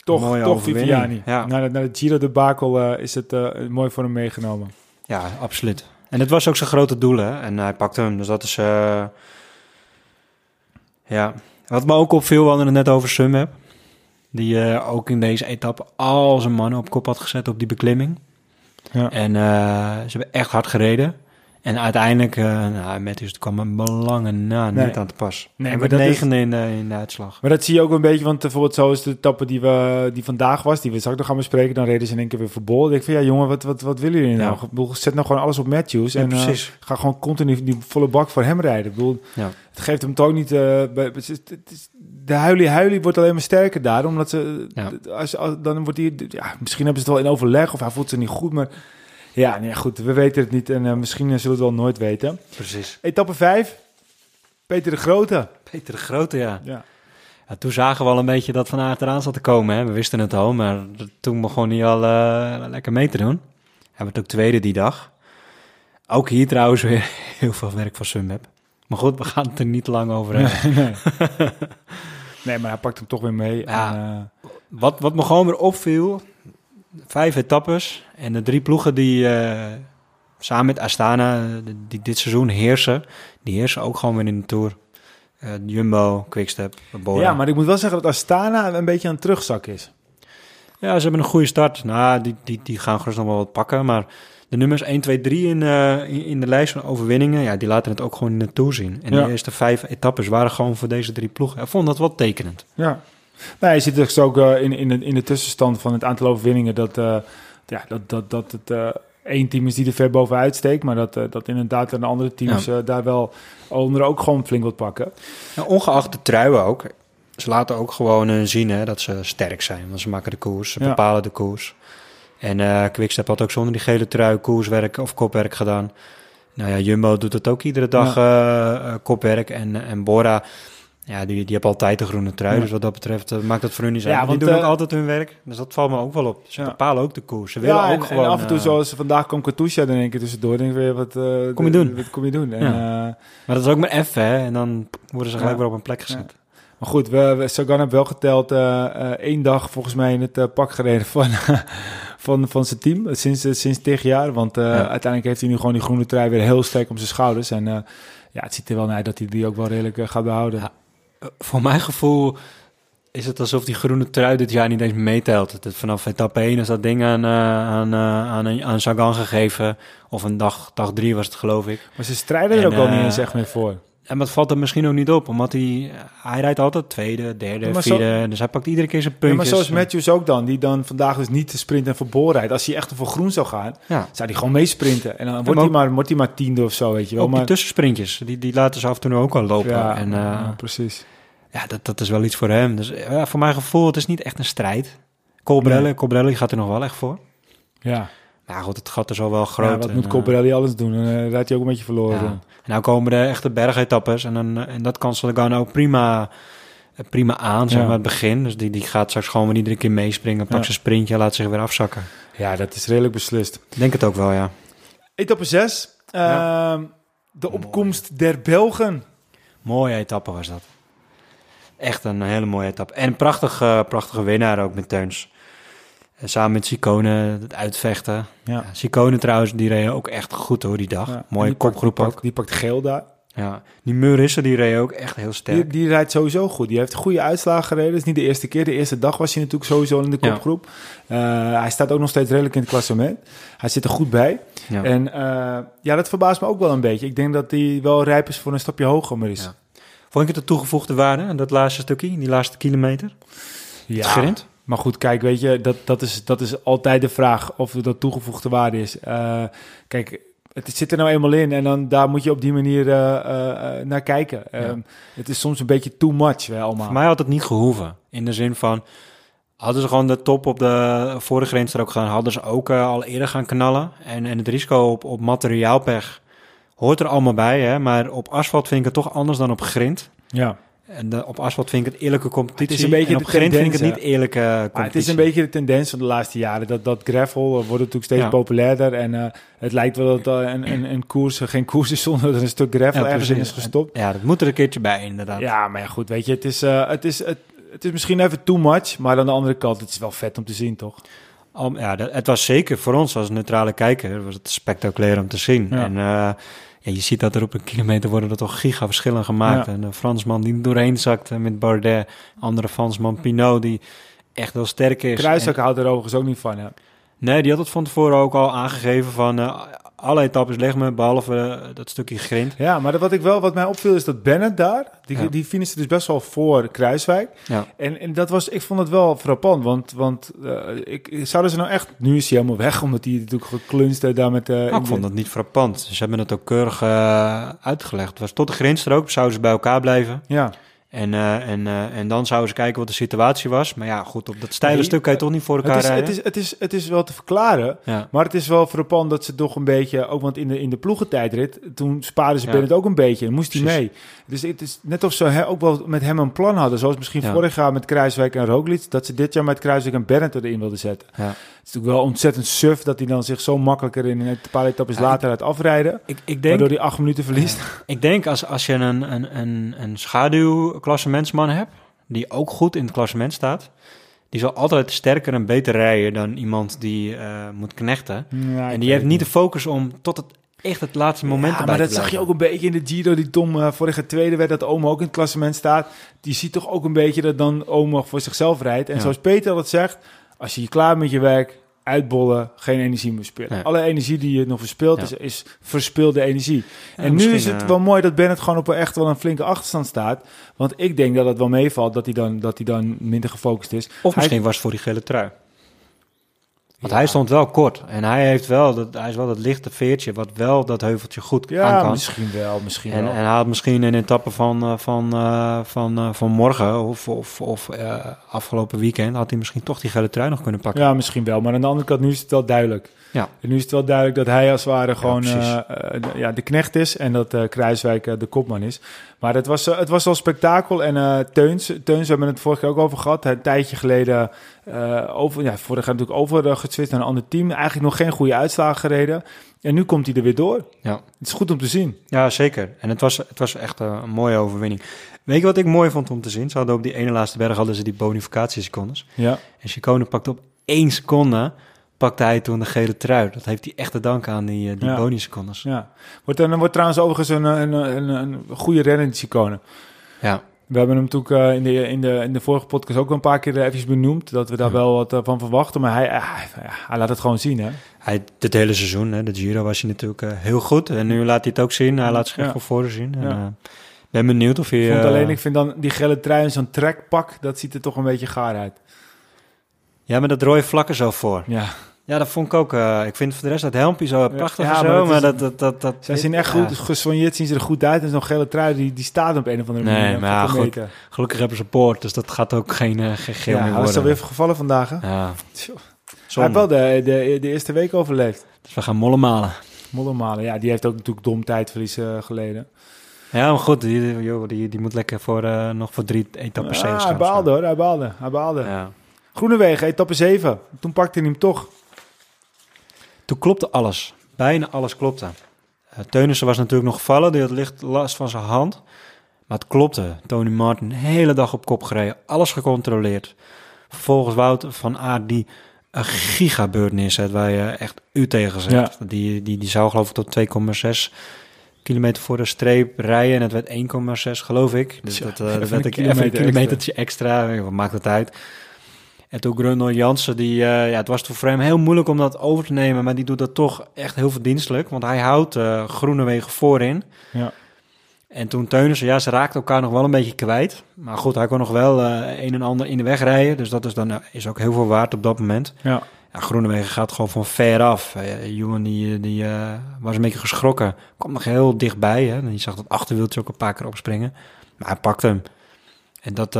B: Toch,
C: mooie
B: toch
C: overwinning.
B: Viviani.
C: Ja.
B: Na, de, na de Giro is het eh, mooi voor hem meegenomen.
C: Ja, absoluut. En het was ook zijn grote doel, hè. En hij pakte hem, dus dat is... eh, ja. Wat me ook opviel, we hadden het net over Sunweb. Die eh, ook in deze etappe al zijn mannen op kop had gezet op die beklimming.
B: Ja.
C: En eh, ze hebben echt hard gereden. En uiteindelijk, eh nou, Matthews kwam een belangen na
B: Nee.
C: niet aan te pas.
B: Nee,
C: Hij
B: maar dat is-
C: negende in, de, in de uitslag.
B: Maar dat zie je ook een beetje, want bijvoorbeeld zo is de etappe die, we, die vandaag was, die we straks nog gaan bespreken, dan reden ze in één keer weer voor bol. Dan denk ik van, ja jongen, wat, wat, wat willen jullie nou?
C: Ja.
B: Ik bedoel, zet nou gewoon alles op Matthews en eh, ga gewoon continu die volle bak voor hem rijden. Ik bedoel,
C: Ja.
B: het geeft hem toch niet... eh, bij, het is- het is- de huilie-huilie wordt alleen maar sterker daar, omdat ze... Als, als, dan wordt hij... Ja, misschien hebben ze het wel in overleg of hij voelt zich niet goed, maar... Ja, nee, goed, we weten het niet en eh, misschien zullen we het wel nooit weten.
C: Precies.
B: Etappe 5, Peter de Grote.
C: Peter de Grote, ja.
B: Ja.
C: Ja, toen zagen we al een beetje dat Van Aert eraan zat te komen. Hè. We wisten het al, maar toen begon hij al eh, lekker mee te doen. Hij werd ook tweede die dag. Ook hier trouwens weer heel veel werk van Sunweb. Maar goed, we gaan het er niet lang over hebben.
B: nee. nee, maar hij pakt hem toch weer mee.
C: Ja.
B: En, eh,
C: Wat, wat me gewoon weer opviel, vijf etappes en de drie ploegen die eh, samen met Astana eh, die dit seizoen heersen, die heersen ook gewoon weer in de Tour. Eh, Jumbo, Quickstep, Bora.
B: ja, maar ik moet wel zeggen dat Astana een beetje aan het terugzak is.
C: Ja, ze hebben een goede start. Nou, die, die, die gaan gerust nog wel wat pakken. Maar de nummers 1, 2, 3 in, in, de lijst van overwinningen... ja, die laten het ook gewoon in de Tour zien. En
B: Ja.
C: de eerste vijf etappes waren gewoon voor deze drie ploegen. Ik vond dat wel tekenend.
B: Ja. Nou, je ziet dus ook eh, in, in, de, in de tussenstand van het aantal overwinningen dat, eh, ja, dat, dat, dat het eh, één team is die er ver bovenuit steekt, maar dat, dat inderdaad de andere teams daar wel onder ook gewoon flink wat pakken.
C: Ja, ongeacht de truien ook. Ze laten ook gewoon zien hè, dat ze sterk zijn. Want ze maken de koers, ze
B: Ja.
C: bepalen de koers. En Quickstep had ook zonder die gele trui koerswerk of kopwerk gedaan. Nou ja, Jumbo doet het ook iedere dag kopwerk. En, en Bora, ja, die, die hebben altijd de groene trui.
B: Ja.
C: Dus wat dat betreft eh, maakt het voor hun niet zo.
B: Ja,
C: Ja, die
B: want,
C: doen ook
B: eh,
C: altijd hun werk. Dus dat valt me ook wel op. Ze
B: Ja.
C: bepalen ook de koers. Ze willen
B: Ja,
C: ook
B: en,
C: gewoon...
B: en af en toe
C: eh,
B: zoals vandaag kwam Katusha er één keer tussendoor. Denk ik weer, wat,
C: Kom je doen?
B: Wat kom je doen? En,
C: Maar dat is ook maar even, hè. En dan worden ze gelijk weer op een plek gezet.
B: Maar goed, we, we, Sagan heeft wel geteld één dag volgens mij in het pak gereden van, van, van zijn team. Sinds, sinds tig jaar. Want uiteindelijk heeft hij nu gewoon die groene trui weer heel sterk om zijn schouders. En ja, het ziet er wel naar uit dat hij die ook wel redelijk gaat behouden.
C: Eh, Voor mijn gevoel is het alsof die groene trui dit jaar niet eens meetelt. Het, vanaf etappe 1 is dat ding aan, eh, aan, eh, aan, aan Sagan gegeven. Of een dag, dag 3 was het, geloof ik.
B: Maar ze strijden er
C: En,
B: ook al niet eens echt meer voor.
C: En dat valt er misschien ook niet op, omdat hij, hij rijdt altijd tweede, derde,
B: Ja, maar zo-
C: vierde. Dus hij pakt iedere keer zijn
B: Ja, maar
C: puntjes.
B: zoals Matthews ook dan, die dan vandaag dus niet de sprint en voor rijdt. Als hij echt voor groen zou gaan,
C: Ja,
B: zou hij gewoon meesprinten. En dan wordt,
C: maar
B: hij maar, wordt hij maar tiende of zo, weet je wel.
C: ook die
B: Maar,
C: tussensprintjes, die, die laten ze af en toe ook al lopen.
B: ja,
C: en eh,
B: ja, precies.
C: ja, dat, dat is wel iets voor hem. Dus voor mijn gevoel, het is niet echt een strijd. Colbrelli,
B: Nee.
C: Colbrelli gaat er nog wel echt voor.
B: Ja,
C: Maar goed, het gat is al wel groot.
B: ja wat
C: en,
B: moet
C: eh,
B: Colbrelli alles doen? Dan eh, rijdt hij ook een beetje verloren.
C: Ja. En nou komen de echte bergetappes en, dan, en dat kan Sagan ook prima, eh, prima aan, zeg
B: Ja.
C: maar, het begin. Dus die, die gaat straks gewoon weer iedere keer meespringen, pakt
B: Ja.
C: zijn sprintje, laat zich weer afzakken.
B: Ja, dat is redelijk beslist.
C: Denk het ook wel, ja.
B: Etappe 6.
C: Ja.
B: de opkomst der Belgen.
C: Mooie etappe was dat. Echt een hele mooie etappe. En een prachtig, eh, prachtige winnaar ook met Teuns. En samen met Sicone het uitvechten.
B: Ja.
C: Sicone trouwens, die reed ook echt goed hoor die dag.
B: Ja.
C: Mooie
B: Die
C: kopgroep
B: die
C: ook.
B: pakt, die pakt geel daar.
C: Ja. Die Murissen, die reed ook echt heel
B: Die,
C: sterk.
B: die rijdt sowieso goed. Die heeft goede uitslagen gereden. Dat is niet de eerste keer. De eerste dag was hij natuurlijk sowieso in de
C: Ja.
B: kopgroep. Eh, hij staat ook nog steeds redelijk in het klassement. Hij zit er goed bij.
C: Ja.
B: En eh, ja, dat verbaast me ook wel een beetje. Ik denk dat hij wel rijp is voor een stapje hoger, maar is.
C: Ja. Vond ik het de toegevoegde waarde, dat laatste stukje, die laatste kilometer?
B: Ja.
C: Het grind?
B: Maar goed, kijk, weet je, dat, dat, is, dat is altijd de vraag of dat toegevoegde waarde is. Eh, kijk, het zit er nou eenmaal in en dan daar moet je op die manier eh, eh, naar kijken. Ehm, het is soms een beetje too much, wel allemaal.
C: Voor mij had het niet gehoeven. In de zin van, hadden ze gewoon de top op de vorige grens er ook gaan, hadden ze ook al eerder gaan knallen. En, en het risico op, op materiaalpech hoort er allemaal bij, hè. Maar op asfalt vind ik het toch anders dan op grind.
B: Ja,
C: En de, op asfalt vind ik het eerlijke competitie.
B: Het is een beetje
C: en op
B: de
C: vind ik het niet eerlijke competitie.
B: Maar het is een beetje de tendens van de laatste jaren. Dat, dat gravel eh, wordt natuurlijk steeds
C: Ja.
B: populairder. En eh, het lijkt wel dat uh, een, een, een koers eh, geen koers is zonder dat er een stuk gravel
C: Ja,
B: ergens in is gestopt.
C: Ja, dat moet er een keertje bij, inderdaad.
B: Ja, maar ja, goed, weet je, het is, eh, het, is, het, het is misschien even too much. Maar aan de andere kant, het is wel vet om te zien, toch?
C: Om, ja, dat, het was zeker voor ons als neutrale kijker was het spectaculair om te zien.
B: Ja.
C: En eh, ja, je ziet dat er op een kilometer worden er toch giga verschillen gemaakt.
B: Ja.
C: En een Fransman die doorheen zakte met Bardet. Andere Fransman Pinot die echt wel sterk is.
B: Kruiswijk houdt er overigens ook niet van, hè?
C: En- nee, die had het van tevoren ook al aangegeven van eh, alle etappes leg me, behalve eh, dat stukje grind.
B: Ja, maar wat, ik wel, wat mij opviel is dat Bennett daar, die,
C: Ja.
B: die finishte dus best wel voor Kruiswijk.
C: Ja.
B: En, en dat was, ik vond het wel frappant, want, want eh, ik, zouden ze nou echt, nu is hij helemaal weg, omdat hij natuurlijk geklunst heeft daar met...
C: Nou, ik vond dat niet frappant. Ze hebben het ook keurig uitgelegd. Het was tot de grindstrook, zouden ze bij elkaar blijven.
B: Ja,
C: En, eh, en, eh, en dan zouden ze kijken wat de situatie was. Maar ja, goed, op dat steile
B: Nee,
C: stuk kan je toch niet voor elkaar
B: het is,
C: rijden?
B: het, is, het, is, het is wel te verklaren,
C: ja.
B: maar het is wel frappant dat ze toch een beetje, ook want in de, in de ploegentijdrit, toen spaarden ze
C: Ja.
B: Bennett ook een beetje en moest hij mee. Dus het is net of ze ook wel met hem een plan hadden, zoals misschien
C: Ja.
B: vorig jaar met Kruiswijk en Roglic, dat ze dit jaar met Kruiswijk en Bennett erin wilden zetten. Is natuurlijk wel ontzettend suf dat hij dan zich zo makkelijker in een paar etappes
C: Ja,
B: later laat afrijden.
C: Ik, ik denk,
B: waardoor hij acht minuten verliest.
C: ik denk als, als je een, een, een, een schaduwklassementsman hebt, die ook goed in het klassement staat, die zal altijd sterker en beter rijden dan iemand die eh, moet knechten. en die heeft niet de focus om tot het echt het laatste moment
B: Ja, maar dat zag je ook een beetje in de Giro die Tom eh, vorige tweede werd, dat Omo ook in het klassement staat. Die ziet toch ook een beetje dat dan Omo voor zichzelf rijdt. En
C: Ja.
B: zoals Peter dat zegt, als je je klaar met je werk, uitbollen, geen energie meer spelen.
C: Nee.
B: Alle energie die je nog verspilt,
C: Ja.
B: is, is verspilde energie.
C: Ja,
B: en nu is het
C: eh,
B: wel mooi dat Bennett gewoon op een echt wel een flinke achterstand staat. Want ik denk dat het wel meevalt dat hij dan, dat hij dan minder gefocust is.
C: Of
B: Hij-
C: misschien was het voor die gele trui. Want
B: Ja.
C: hij stond wel kort. En hij heeft wel dat, hij is wel dat lichte veertje wat wel dat heuveltje goed aan
B: Ja,
C: kan.
B: misschien wel, misschien
C: En,
B: wel.
C: en hij had misschien een etappe van, eh, van, eh, van, eh, van morgen of, of, of afgelopen weekend... had hij misschien toch die gele trui nog kunnen pakken.
B: Ja, misschien wel. Maar aan de andere kant, nu is het wel duidelijk.
C: Ja.
B: En nu is het wel duidelijk dat hij als het ware gewoon
C: precies.
B: eh, eh, de- ja, de knecht is en dat eh Kruiswijk de kopman is. Maar het was, het was al spektakel. En Teuns, Teuns, we hebben het vorige keer ook over gehad. Een tijdje geleden over, ja, vorig jaar natuurlijk over uh, geswitcht naar een ander team. Eigenlijk nog geen goede uitslagen gereden. En nu komt hij er weer door.
C: Ja.
B: Het is goed om te zien.
C: Ja, zeker. En het was, het was echt een mooie overwinning. Weet je wat ik mooi vond om te zien? Ze hadden op die ene laatste berg hadden ze die bonificatiesecondes.
B: Ja.
C: En Chicone pakte op één seconde... pakte hij toen de gele trui. Dat heeft hij echt te danken aan die, eh, die
B: Ja. ja. Wordt, dan wordt trouwens overigens een, een, een, een goede renner.
C: Ja.
B: We hebben hem natuurlijk eh, in, de, in, de, in de vorige podcast ook wel een paar keer eh, eventjes benoemd. Dat we daar
C: Ja.
B: wel wat eh, van verwachten. Maar hij, eh, hij, laat het gewoon zien, hè?
C: Hij, dit hele seizoen, hè, de Giro, was hij natuurlijk eh, heel goed. En nu laat hij het ook zien. Hij laat zich
B: Ja.
C: van voren zien. En,
B: Ja.
C: eh, ben benieuwd of hij...
B: Ik vond
C: eh,
B: alleen, ik vind dan die gele trui en zo'n trekpak, dat ziet er toch een beetje gaar uit.
C: Ja, maar dat rode vlakken zo voor.
B: Ja,
C: Ja, dat vond ik ook. eh, ik vind voor de rest dat helmpje zo prachtig
B: Ja,
C: en
B: maar
C: zo.
B: dat
C: Maar
B: is-
C: dat, dat, dat, dat,
B: zij zien echt
C: ja.
B: goed, gesoigneerd zien ze er goed uit. En zo'n gele trui, die, die staat op een of andere
C: Nee,
B: manier.
C: maar ja, goed. Gelukkig hebben ze poort, dus dat gaat ook geen, eh, geen geel
B: Ja,
C: meer
B: hij was
C: worden.
B: alweer gevallen vandaag, hè?
C: Ja.
B: Hij heeft wel de, de, de eerste week overleefd.
C: Dus we gaan mollen malen.
B: Moddermalen, ja, die heeft ook natuurlijk dom tijdverlies eh, geleden.
C: Ja, maar goed, die, joh, die, die moet lekker voor, nog voor drie etappes
B: Ja,
C: zeven
B: hij baalde hoor, hij baalde. Hij baalde.
C: Ja.
B: Groenewegen, etappe 7. Toen pakte hij hem toch.
C: Toen klopte alles. Bijna alles klopte. Uh, Teunissen was natuurlijk nog gevallen. Die had licht last van zijn hand. Maar het klopte. Tony Martin de hele dag op kop gereden. Alles gecontroleerd. Vervolgens Wout van Aert die een gigabeurt neerzet waar je echt u tegen.
B: Ja.
C: Die, die, die zou geloof ik tot 2,6 kilometer voor de streep rijden. En het werd 1,6 geloof ik. Dus dat,
B: even
C: dat
B: een
C: werd ik even
B: kilometer
C: een kilometertje extra. Wat maakt het uit? En toen Grundel Jansen, die, eh, ja, het was voor hem heel moeilijk om dat over te nemen, maar die doet dat toch echt heel verdienstelijk, want hij houdt eh Groenewegen voorin.
B: Ja.
C: En toen Teunissen, ja, ze raakten elkaar nog wel een beetje kwijt. Maar goed, hij kon nog wel eh, een en ander in de weg rijden, dus dat is dan is ook heel veel waard op dat moment.
B: Ja.
C: Ja, Groenewegen gaat gewoon van ver af. Uh, Johan die, die uh, was een beetje geschrokken, kwam nog heel dichtbij. Hè? En je zag dat achterwieltje ook een paar keer opspringen, maar hij pakte hem. En dat...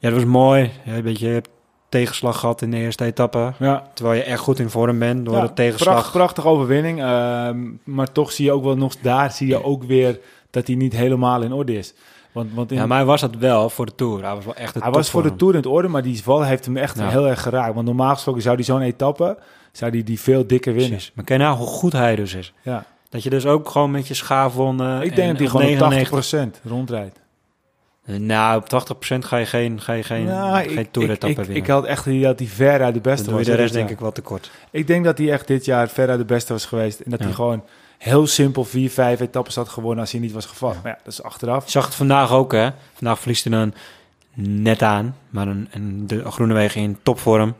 C: Ja, dat was mooi. Ja, een beetje tegenslag gehad in de eerste etappe.
B: Ja.
C: Terwijl je echt goed in vorm bent door
B: ja,
C: de tegenslag.
B: Pracht, prachtige overwinning. Uh, maar toch zie je ook wel nog daar zie je ook weer dat hij niet helemaal in orde is. Want, want in,
C: Ja, maar hij was het wel voor de Tour. Hij was wel echt de
B: hij was voor de. Tour in het orde, maar die val heeft hem echt
C: Ja.
B: heel erg geraakt. Want normaal gesproken zou hij zo'n etappe, zou die, die veel dikker winnen.
C: Precies. Maar ken je nou hoe goed hij dus is?
B: Ja.
C: Dat je dus ook gewoon met je schaafwonden...
B: Ik denk dat hij gewoon op
C: 99
B: 80% rondrijdt.
C: Nou, op 80% ga je geen, ga je geen,
B: Nou,
C: geen
B: ik, ik, ik,
C: winnen.
B: ik had echt idee dat hij ver uit de beste
C: Dan
B: was.
C: de rest denk ik wel tekort.
B: Ik denk dat hij echt dit jaar ver uit de beste was geweest. En dat
C: Ja.
B: hij gewoon heel simpel vier, vijf etappes had gewonnen als hij niet was gevallen. Maar ja, dat is achteraf.
C: Je zag het vandaag ook, hè? Vandaag verliest hij dan net aan. Maar een, en de Groenewegen in topvorm.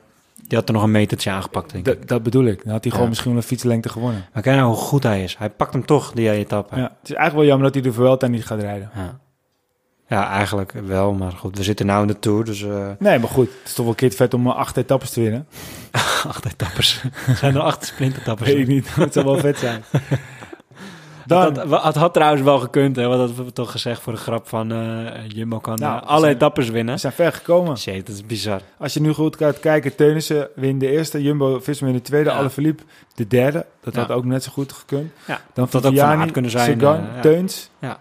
C: Die had er nog een metertje aangepakt, denk ik.
B: Dat, dat bedoel ik. Dan had hij gewoon
C: Ja.
B: misschien wel een fietslengte gewonnen.
C: Maar kijk nou hoe goed hij is. Hij pakt hem toch, die etappe.
B: Ja. Het is eigenlijk wel jammer dat hij de Vuelta niet gaat rijden.
C: Ja. Ja, eigenlijk wel. Maar goed, we zitten nou in de Tour, dus eh
B: Nee, maar goed. Het is toch wel een keer vet om eh, acht etappes te winnen.
C: acht etappes. Zijn er acht sprintetappes?
B: Weet ik niet. Het zou wel vet zijn. Dan,
C: Dat had, het had trouwens wel gekund, hè? Want dat hebben we toch gezegd voor de grap van eh Jumbo kan
B: Nou,
C: alle
B: zijn-
C: etappes
B: we
C: winnen.
B: zijn ver gekomen.
C: Shit, dat is bizar.
B: Als je nu goed gaat kijken, Teunissen wint de eerste, Jumbo Visma in de tweede,
C: Ja.
B: Alaphilippe de derde. Dat
C: Ja.
B: had ook net zo goed gekund.
C: Ja,
B: Dan
C: dat ook
B: Viviani,
C: Aert kunnen zijn,
B: Sagan,
C: ja.
B: Teuns,
C: Ja.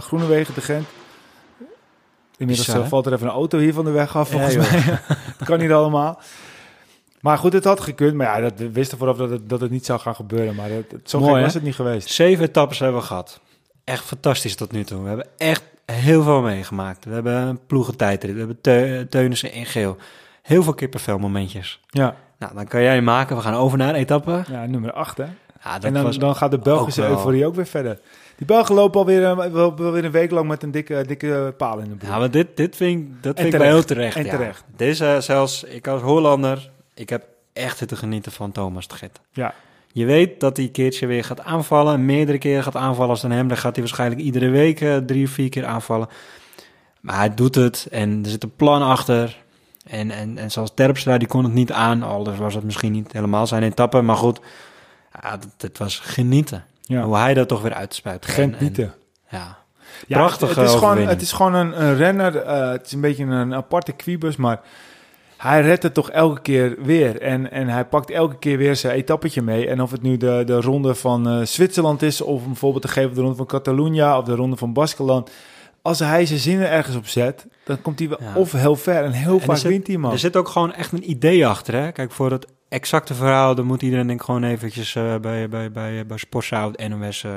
B: Groenewegen, de Gent. Inmiddels
C: Bizar,
B: eh, valt er even een auto hier van de weg af, volgens
C: Ja,
B: mij. dat kan niet allemaal. Maar goed, het had gekund. Maar ja, dat, we wisten vooraf dat het, dat het niet zou gaan gebeuren. Maar het, zo
C: Mooi,
B: gek was het niet geweest.
C: Zeven etappes hebben we gehad. Echt fantastisch tot nu toe. We hebben echt heel veel meegemaakt. We hebben een ploegentijdrit. We hebben te Teunissen in geel. Heel veel kippenvel momentjes.
B: Ja,
C: Nou, dan kan jij maken. We gaan over naar een etappe.
B: ja nummer 8 hè.
C: Ja, dat
B: en dan,
C: was
B: dan gaat de Belgische
C: ook
B: euforie ook weer verder. Die Belgen lopen alweer, eh, wel, wel weer een week lang met een dikke, dikke paal in de broek.
C: Ja, maar dit, dit vind ik, dat
B: En
C: vind ik wel
B: terecht.
C: heel terecht.
B: En
C: ja.
B: terecht.
C: Deze zelfs, ik als Hollander, ik heb echt zitten genieten van Thomas de Git.
B: Ja.
C: Je weet dat hij een keertje weer gaat aanvallen, meerdere keren gaat aanvallen als dan hem. Dan gaat hij waarschijnlijk iedere week eh, drie of vier keer aanvallen. Maar hij doet het en er zit een plan achter. En, en, en zoals Terpstra, die kon het niet aan. Al dus was het misschien niet helemaal zijn etappe. Maar goed, ja, het, het was genieten.
B: Ja.
C: Hoe hij dat toch weer uitspuit.
B: Gent
C: En- en-
B: niet.
C: Ja,
B: Ja,
C: Prachtige
B: het, het is gewoon, het is gewoon een, een renner. eh, het is een beetje een aparte kwiebus, maar hij redt het toch elke keer weer. En, en hij pakt elke keer weer zijn etappetje mee. En of het nu de, de ronde van eh, Zwitserland is, of bijvoorbeeld te geven de ronde van Catalunya of de ronde van Baskeland. Als hij zijn zinnen ergens op zet, dan komt hij wel
C: Ja.
B: of heel ver en heel vaak
C: zit-
B: wint hij man.
C: Er zit ook gewoon echt een idee achter. Hè? Kijk, voor het exacte verhaal, dan moet iedereen denk ik gewoon eventjes eh, bij, bij, bij, bij of NOS eh,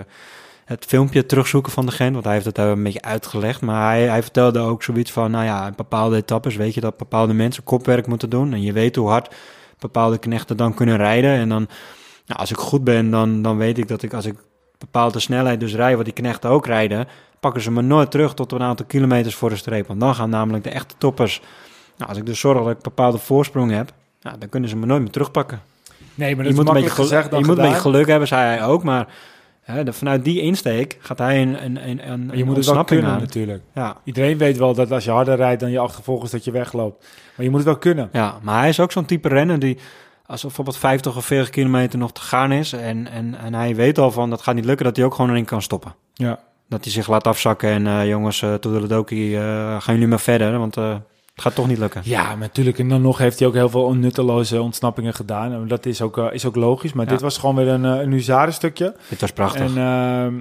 C: het filmpje terugzoeken van de Gent. Want hij heeft het daar een beetje uitgelegd. Maar hij, hij vertelde ook zoiets van, nou ja, in bepaalde etappes weet je dat bepaalde mensen kopwerk moeten doen. En je weet hoe hard bepaalde knechten dan kunnen rijden. En dan, nou, als ik goed ben, dan, dan weet ik dat ik als ik bepaalde snelheid dus rij, wat die knechten ook rijden, pakken ze me nooit terug tot een aantal kilometers voor de streep. Want dan gaan namelijk de echte toppers nou, als ik dus zorg dat ik bepaalde voorsprong heb, nou, dan kunnen ze me nooit meer terugpakken.
B: nee, maar
C: Je
B: dat
C: moet,
B: is
C: een beetje,
B: makkelijk
C: gel-
B: gezegd dan
C: je moet een beetje geluk hebben, zei hij ook. Maar hè, de- vanuit die insteek gaat hij een, een, een, een
B: je moet het wel kunnen
C: aan.
B: natuurlijk.
C: Ja,
B: Iedereen weet wel dat als je harder rijdt dan je achtervolgers dat je wegloopt. Maar je moet het wel kunnen.
C: ja, maar hij is ook zo'n type renner die... Als er bijvoorbeeld 50 of 40 kilometer nog te gaan is... En, en, en hij weet al van dat gaat niet lukken... dat hij ook gewoon erin kan stoppen.
B: Ja.
C: Dat hij zich laat afzakken en eh, jongens, uh, toedeledokie, eh gaan jullie maar verder... want eh, het gaat toch niet lukken.
B: Ja, natuurlijk. En dan nog heeft hij ook heel veel onnutteloze ontsnappingen gedaan. En dat is ook, eh, is ook logisch. Maar
C: Ja.
B: dit was gewoon weer een, eh, een huzarenstukje.
C: Dit was prachtig.
B: En ehm,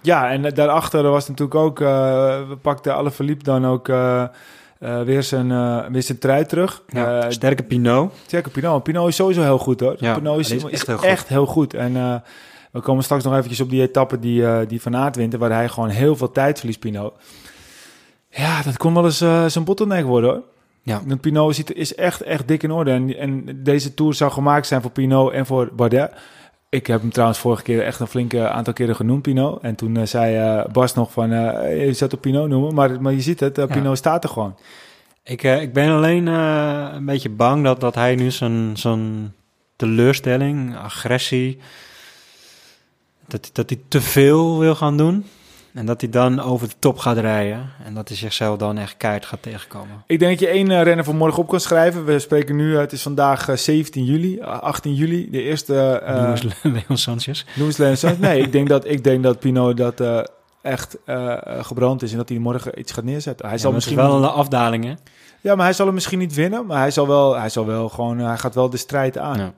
B: ja, en daarachter was natuurlijk ook... eh, we pakten alle verliep dan ook eh, eh, weer, zijn, eh, weer zijn trui terug.
C: ja,
B: Eh,
C: sterke Pinot.
B: Zeker Pinot. Pinot is sowieso heel goed hoor.
C: Ja,
B: Pinot is,
C: is
B: is
C: echt heel
B: echt,
C: goed.
B: heel goed. En eh, we komen straks nog eventjes op die etappe die, eh, die Van Aert wint... waar hij gewoon heel veel tijd verliest, Pinot. Ja, dat kon wel eens eh, zijn bottleneck worden hoor.
C: Ja.
B: Want Pinot ziet, is echt, echt dik in orde. En, en deze Tour zou gemaakt zijn voor Pinot en voor Bardet. Ik heb hem trouwens vorige keer echt een flinke aantal keren genoemd, Pinot. En toen eh, zei eh, Bas nog van, je zou het Pinot noemen. Maar, maar je ziet het,
C: Ja.
B: Pinot staat er gewoon.
C: Ik, ik ben alleen een beetje bang dat, dat hij nu zijn, zijn teleurstelling, agressie, dat, dat hij te veel wil gaan doen. En dat hij dan over de top gaat rijden. En dat hij zichzelf dan echt keihard gaat tegenkomen.
B: Ik denk dat je één eh, renner voor morgen op kan schrijven. We spreken nu, eh, het is vandaag eh, 17 juli, eh, 18 juli, de eerste...
C: Louis Leon Sanchez.
B: Louis Leon Nee, ik denk dat, ik denk dat Pinot dat echt gebrand is en dat hij morgen iets gaat neerzetten. Hij
C: Ja,
B: zal misschien
C: wel een afdaling, hè?
B: Ja, maar hij zal hem misschien niet winnen, maar hij zal wel, hij zal wel gewoon, hij gaat wel de strijd aan.
C: Ja.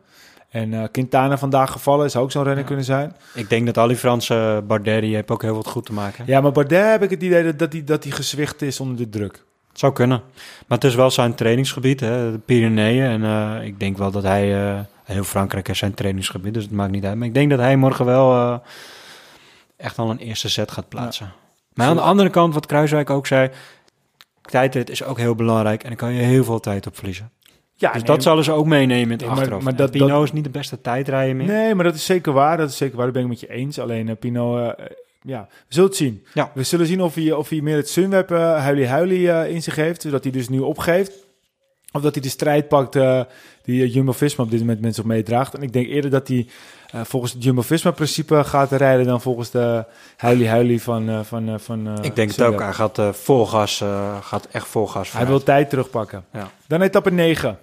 B: En eh, Quintana vandaag gevallen, zou ook zo'n renner
C: Ja.
B: kunnen zijn.
C: Ik denk dat al die Franse Bardet, die heeft ook heel wat goed te maken.
B: Ja, maar Bardet heb ik het idee dat- dat hij dat hij gezwicht is onder de druk.
C: Het zou kunnen. Maar het is wel zijn trainingsgebied, hè, de Pyreneeën. En eh, ik denk wel dat hij... eh, heel Frankrijk is zijn trainingsgebied, dus het maakt niet uit. Maar ik denk dat hij morgen wel eh, echt al een eerste set gaat plaatsen. Maar aan de andere kant, wat Kruiswijk ook zei... Tijdrit is ook heel belangrijk en daar kan je heel veel tijd op verliezen.
B: Ja,
C: dus
B: nee,
C: dat zullen ze ook meenemen in het
B: Nee, maar-
C: achterhoofd.
B: maar
C: En
B: dat-
C: Pinot
B: dat-
C: is niet de beste tijdrijder meer.
B: Nee, maar dat is zeker waar. Dat is zeker waar. Dat ben ik met je eens. Alleen uh, Pino, uh, ja, we zullen het zien.
C: Ja.
B: We zullen zien of hij, of hij meer het Sunweb uh, huilie-huilie uh, in zich heeft. Zodat hij dus nu opgeeft. Of dat hij de strijd pakt uh, die Jumbo-Visma op dit moment mensen op meedraagt. En ik denk eerder dat hij uh, volgens het Jumbo-Visma-principe gaat rijden... dan volgens de huilie-huilie van, uh, van, uh, van uh,
C: Ik denk
B: Sunweb.
C: het ook. Hij gaat uh, vol gas, uh, gaat echt vol gas
B: Hij wil tijd terugpakken.
C: Ja.
B: Dan etappe 9.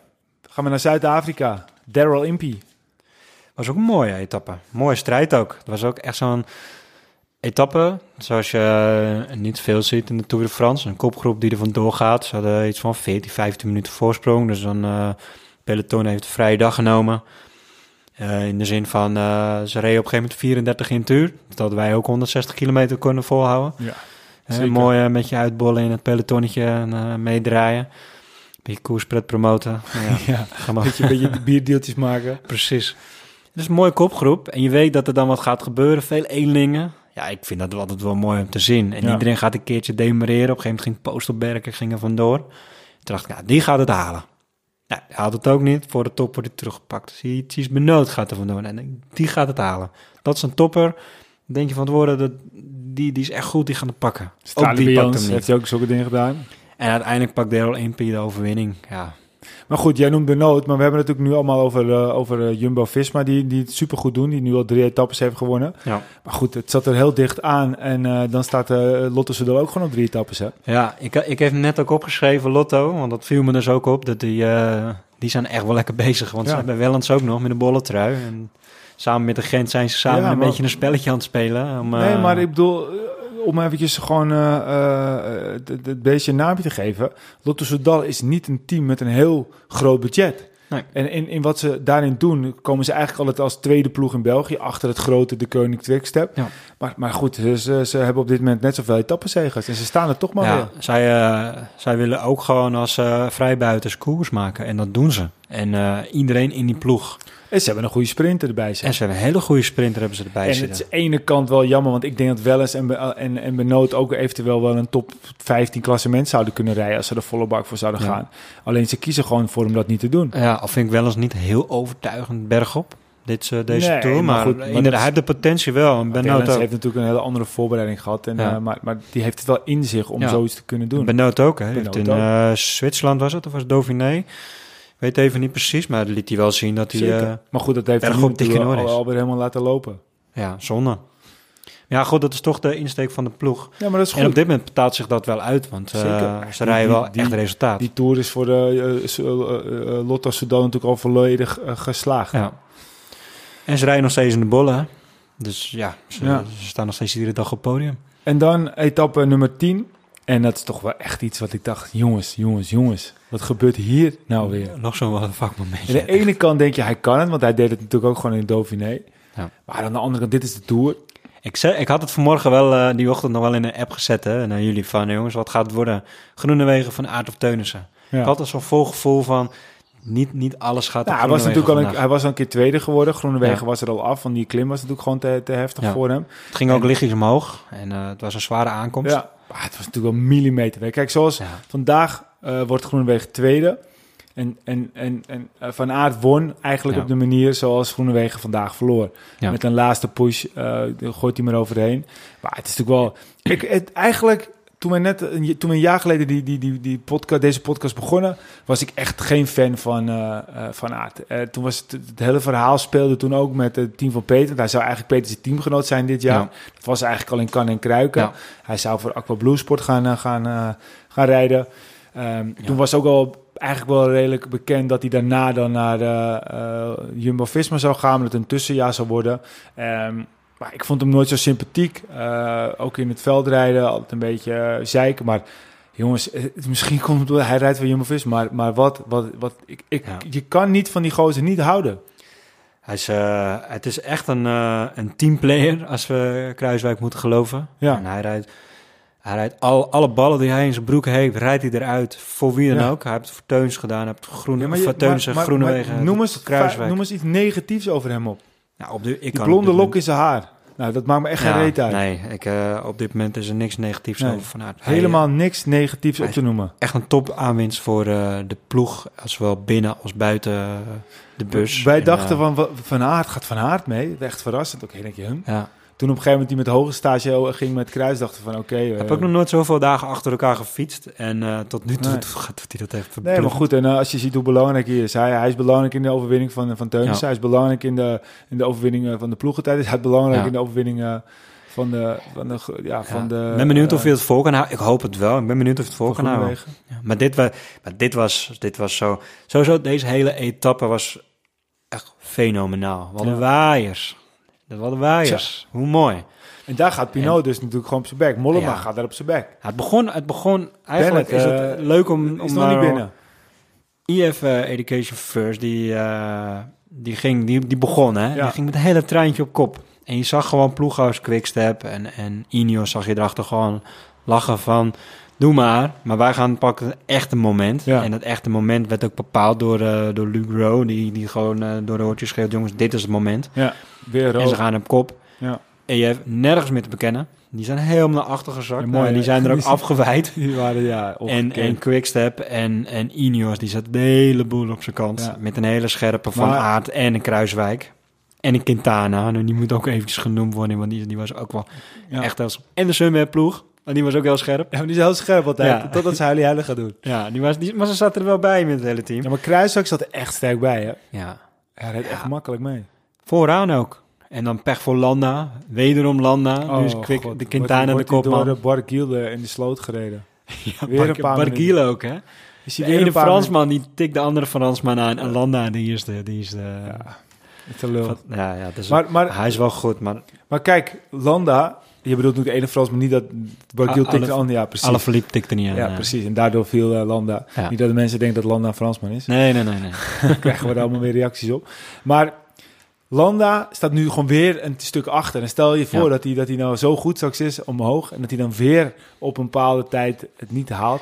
B: Gaan we naar Zuid-Afrika. Daryl Impey.
C: was ook een mooie etappe. Mooie strijd ook. Het was ook echt zo'n etappe, zoals je uh, niet veel ziet in de Tour de France. Een kopgroep die er vandoor gaat. Ze hadden iets van 14, 15 minuten voorsprong. Dus dan uh, peloton heeft een vrije dag genomen. Uh, in de zin van, uh, ze reden op een gegeven moment 34 in het uur. Dat wij ook 160 kilometer kunnen volhouden.
B: Ja,
C: mooi met je uitbollen in het pelotonnetje en meedraaien. Beetje koerspret promoten. Nou ja,
B: ja, ga maar. Beetje, beetje bierdeeltjes maken.
C: Precies. Het is een mooie kopgroep. En je weet dat er dan wat gaat gebeuren. Veel eenlingen. Ja, ik vind dat altijd wel mooi om te zien. En ja. iedereen gaat een keertje demareren. Op een gegeven moment ging Postelberger ging er vandoor. Toen dacht ik, ja, die gaat het halen. Nou, hij had het ook niet. Voor de top wordt hij teruggepakt. Zie je, is benood gaat er vandoor. En die gaat het halen. Dat is een topper. Denk je van tevoren, dat, die, die is echt goed, die gaan het pakken.
B: Ook die pakt hem niet. heeft hij ook zulke dingen gedaan.
C: En uiteindelijk pakt Daryl 1 de overwinning. Ja,
B: maar goed, jij noemt Benoot, maar we hebben het natuurlijk nu allemaal over, uh, over uh, Jumbo-Visma, die, die het supergoed doen, die nu al drie etappes heeft gewonnen.
C: Ja.
B: Maar goed, het zat er heel dicht aan en uh, dan staat uh, Lotto Soudal ook gewoon op drie etappes, hè?
C: Ja, ik, ik heb net ook opgeschreven, Lotto, want dat viel me dus ook op, dat die, die zijn echt wel lekker bezig, want ja. ze hebben Wellens ook nog met een bolle trui en samen met de Gent zijn ze samen ja, een beetje een spelletje aan het spelen. Om,
B: nee, maar ik bedoel om eventjes gewoon uh, uh, het, beestje een naampje te geven. Lotto Soudal is niet een team met een heel groot budget.
C: Nee.
B: En in, in wat ze daarin doen, komen ze eigenlijk altijd als tweede ploeg in België achter het grote de Koning Quickstep.
C: Ja.
B: Maar, maar goed, ze, ze hebben op dit moment net zoveel etappenzegers en ze staan er toch maar
C: ja,
B: weer.
C: Zij, uh, zij willen ook gewoon als uh, vrijbuiters koers maken en dat doen ze. En uh, iedereen in die ploeg.
B: En ze hebben een goede sprinter erbij zitten.
C: En ze hebben een hele goede sprinter hebben ze erbij
B: en
C: zitten.
B: het is aan de ene kant wel jammer, want ik denk dat Welles en, en, en Benoot ook eventueel wel een top 15 klassement zouden kunnen rijden als ze er volle bak voor zouden
C: Ja.
B: gaan. Alleen ze kiezen gewoon voor om dat niet te doen.
C: Ja, al vind ik wel eens niet heel overtuigend bergop. Dit, uh, deze
B: Nee,
C: tour,
B: maar
C: maar, inderdaad, hij heeft de potentie wel. En Benoot
B: heeft natuurlijk een hele andere voorbereiding gehad, en,
C: Ja.
B: uh, maar, maar die heeft het wel in zich om
C: Ja.
B: zoiets te kunnen doen.
C: Benoot ook, hè. Hij
B: Benoot
C: heeft in
B: ook.
C: Zwitserland was het, of was het Dauphiné? Weet even niet precies, maar dat liet hij wel zien dat hij... Uh,
B: maar goed, dat heeft hij
C: orde
B: al,
C: is.
B: alweer helemaal laten lopen.
C: ja, zonde. Ja, goed, dat is toch de insteek van de ploeg.
B: Ja, maar dat is
C: En op
B: goed.
C: dit moment betaalt zich dat wel uit, want uh,
B: Zeker.
C: ze rijden
B: Die-
C: wel
B: die-
C: echt resultaat.
B: Die Tour is voor de uh, uh, Lotto Soudal natuurlijk al volledig geslaagd.
C: Ja. En ze rijden nog steeds in de bollen. Dus ja ze,
B: Ja.
C: ze staan nog steeds iedere dag op het podium.
B: En dan etappe nummer 10. En dat is toch wel echt iets wat ik dacht, jongens, jongens, jongens. Wat gebeurt hier nou weer?
C: Nog zo'n fuck
B: Aan de ene kant denk je, hij kan het, want hij deed het natuurlijk ook gewoon in Dauphiné.
C: Ja.
B: Maar aan de andere kant, dit is de Tour.
C: Ik, zei, ik had het vanmorgen wel, eh, die ochtend nog wel in een app gezet, hè, naar jullie van, jongens, wat gaat het worden? Groenewegen van Aard of Teunissen.
B: Ja.
C: Ik had er zo'n vol gevoel van, niet, niet alles gaat
B: Nou, hij, was natuurlijk al een, hij was al een keer tweede geworden. Groenewegen
C: Ja.
B: was er al af, want die klim was natuurlijk gewoon te, te heftig
C: Ja.
B: voor hem.
C: Het ging ook lichtjes omhoog en eh, het was een zware aankomst.
B: Ja, maar het was natuurlijk wel millimeter. Kijk, zoals vandaag eh, wordt Groenewegen tweede. En, en, en, en eh, Van Aert won eigenlijk
C: Ja.
B: op de manier zoals Groenewegen vandaag verloor.
C: Ja.
B: Met een laatste push eh, gooit hij maar overheen. Maar het is natuurlijk wel... Ik, het, eigenlijk, toen we net een, toen we een jaar geleden die, die, die, die podcast, deze podcast begonnen... was ik echt geen fan van, eh, van Aert. Toen was het, het hele verhaal speelde toen ook met het team van Peter. Hij zou eigenlijk Peters teamgenoot zijn dit jaar.
C: Ja.
B: Dat was eigenlijk al in kan en kruiken. Hij zou voor Aqua Blue Sport gaan, gaan, gaan rijden. Ehm,
C: Ja.
B: Toen was ook al eigenlijk wel redelijk bekend dat hij daarna dan naar eh, Jumbo-Visma zou gaan, maar dat het een tussenjaar zou worden. Ehm, maar ik vond hem nooit zo sympathiek. Eh, ook in het veld rijden, altijd een beetje eh, zeiken. Maar jongens, eh, het- misschien komt het door hij rijdt voor Jumbo-Visma. Maar, maar wat, wat, wat ik, ik,
C: Ja.
B: je kan niet van die gozer niet houden.
C: Hij is, eh, het is echt een, eh, een teamplayer, als we Kruiswijk moeten geloven.
B: Ja.
C: En hij rijdt, hij rijdt al, alle ballen die hij in zijn broek heeft, rijdt hij eruit. Voor wie dan
B: Ja.
C: ook. Hij heeft het voor Teuns gedaan, hij heeft Groene,
B: Ja, maar
C: of
B: je-
C: voor Teuns
B: maar-
C: en Groenewegen.
B: Noem eens, noem eens iets negatiefs over hem op.
C: Nou, op de, ik
B: Die blonde lok in zijn haar. Nou, dat maakt me echt
C: Ja,
B: geen reet uit.
C: Nee, ik, eh, op dit moment is er niks negatiefs
B: Nee.
C: over Van Aert. Hij,
B: Helemaal niks negatiefs op te noemen.
C: echt een top aanwinst voor eh, de ploeg, zowel binnen als buiten eh, de bus.
B: Wij
C: En,
B: dachten
C: eh,
B: van, Van Aert gaat Van Aert mee. Echt verrassend. Oké, denk je, hm?
C: Ja.
B: Toen op een gegeven moment die met hoge stage ging met Kruis, dachten van oké.
C: Ik heb
B: eh,
C: ook nog nooit zoveel dagen achter elkaar gefietst. En eh, tot nu toe
B: Nee.
C: gaat hij dat echt
B: Nee, maar goed. En eh, als je ziet hoe belangrijk hij is. Hij, hij is belangrijk in de overwinning van, van Teunissen.
C: Ja.
B: Hij is belangrijk in de, in de overwinning eh, van de ploegentijd. Hij is belangrijk
C: Ja.
B: in de overwinning eh, van de... Van de, ja, van de
C: ik ben benieuwd of
B: eh,
C: je het vol kan houden. Ik hoop het wel. Ik ben benieuwd of het vol kan houden. Ja, maar, dit, wa- maar dit, was, dit was zo... Sowieso, deze hele etappe was echt fenomenaal. Wat een waaiers. Wat een waaiers. Hoe mooi.
B: En daar gaat Pinot dus natuurlijk gewoon op zijn bek. Mollema
C: Ja.
B: gaat daar op zijn bek.
C: Het begon, het begon eigenlijk
B: Bennett,
C: is het
B: eh,
C: leuk om... om
B: nog niet
C: maar-
B: binnen.
C: IF eh, Education First, die, eh, die, ging, die, die begon, hè?
B: Ja.
C: Die ging met een hele treintje op kop. En je zag gewoon ploeghuis Quickstep en, en Ineos zag je erachter gewoon lachen van... Doe maar, maar wij gaan pakken het echte moment.
B: Ja.
C: En dat echte moment werd ook bepaald door, eh door Luke Rowe, die, die gewoon eh, door de oortjes schreeuwt... Jongens, dit is het moment.
B: Ja, weer
C: En ze gaan op kop.
B: Ja.
C: En je hebt nergens meer te bekennen. Die zijn helemaal naar achter gezakt.
B: Ja, mooi,
C: Nou, die zijn er ook afgewijd.
B: Die waren ja,
C: En, en Quickstep en, en Ineos, die zat de hele boel op zijn kant.
B: Ja.
C: Met een hele scherpe Van
B: Maar-
C: Aert en een Kruiswijk. En een Quintana. Nou, die moet ook eventjes genoemd worden, want die, die was ook wel
B: Ja.
C: echt heel... En de Sunweb want die was ook heel scherp.
B: Ja, die is heel scherp altijd.
C: Ja.
B: Totdat ze huilie huilie gaat doen.
C: Ja, die was, die, maar ze zaten er wel bij met het hele team.
B: Ja, maar Kruiswijk zat er echt sterk bij, hè?
C: Ja.
B: Hij reed echt makkelijk mee.
C: Vooraan ook. En dan pech voor Landa. Wederom Landa. nu is Quick,
B: Oh, God.
C: de Quintana de
B: Wordt
C: kopman.
B: door de Barguil in de sloot gereden.
C: Ja,
B: weer een
C: Bar-
B: paar
C: Barguil ook, hè?
B: Is
C: De
B: hij weer
C: ene
B: een paar
C: Fransman, die tikt de andere Fransman aan. En Landa, die is de... Die is de
B: Ja, te lul.
C: van- ja, ja, dus
B: Maar, maar,
C: hij is wel goed, maar
B: maar kijk, Landa... Je bedoelt natuurlijk de ene Fransman, niet dat Barguil tikte de
C: alle-
B: ander. Ja, precies.
C: alle verliep tikte niet aan.
B: ja, precies. En daardoor viel eh, Landa.
C: Ja.
B: Niet dat de mensen denken dat Landa een Fransman is.
C: Nee, nee, nee, nee.
B: Daar krijgen we er allemaal weer reacties op. Maar Landa staat nu gewoon weer een stuk achter. En stel je voor
C: Ja.
B: dat, hij, dat hij nou zo goed straks is omhoog... en dat hij dan weer op een bepaalde tijd het niet haalt.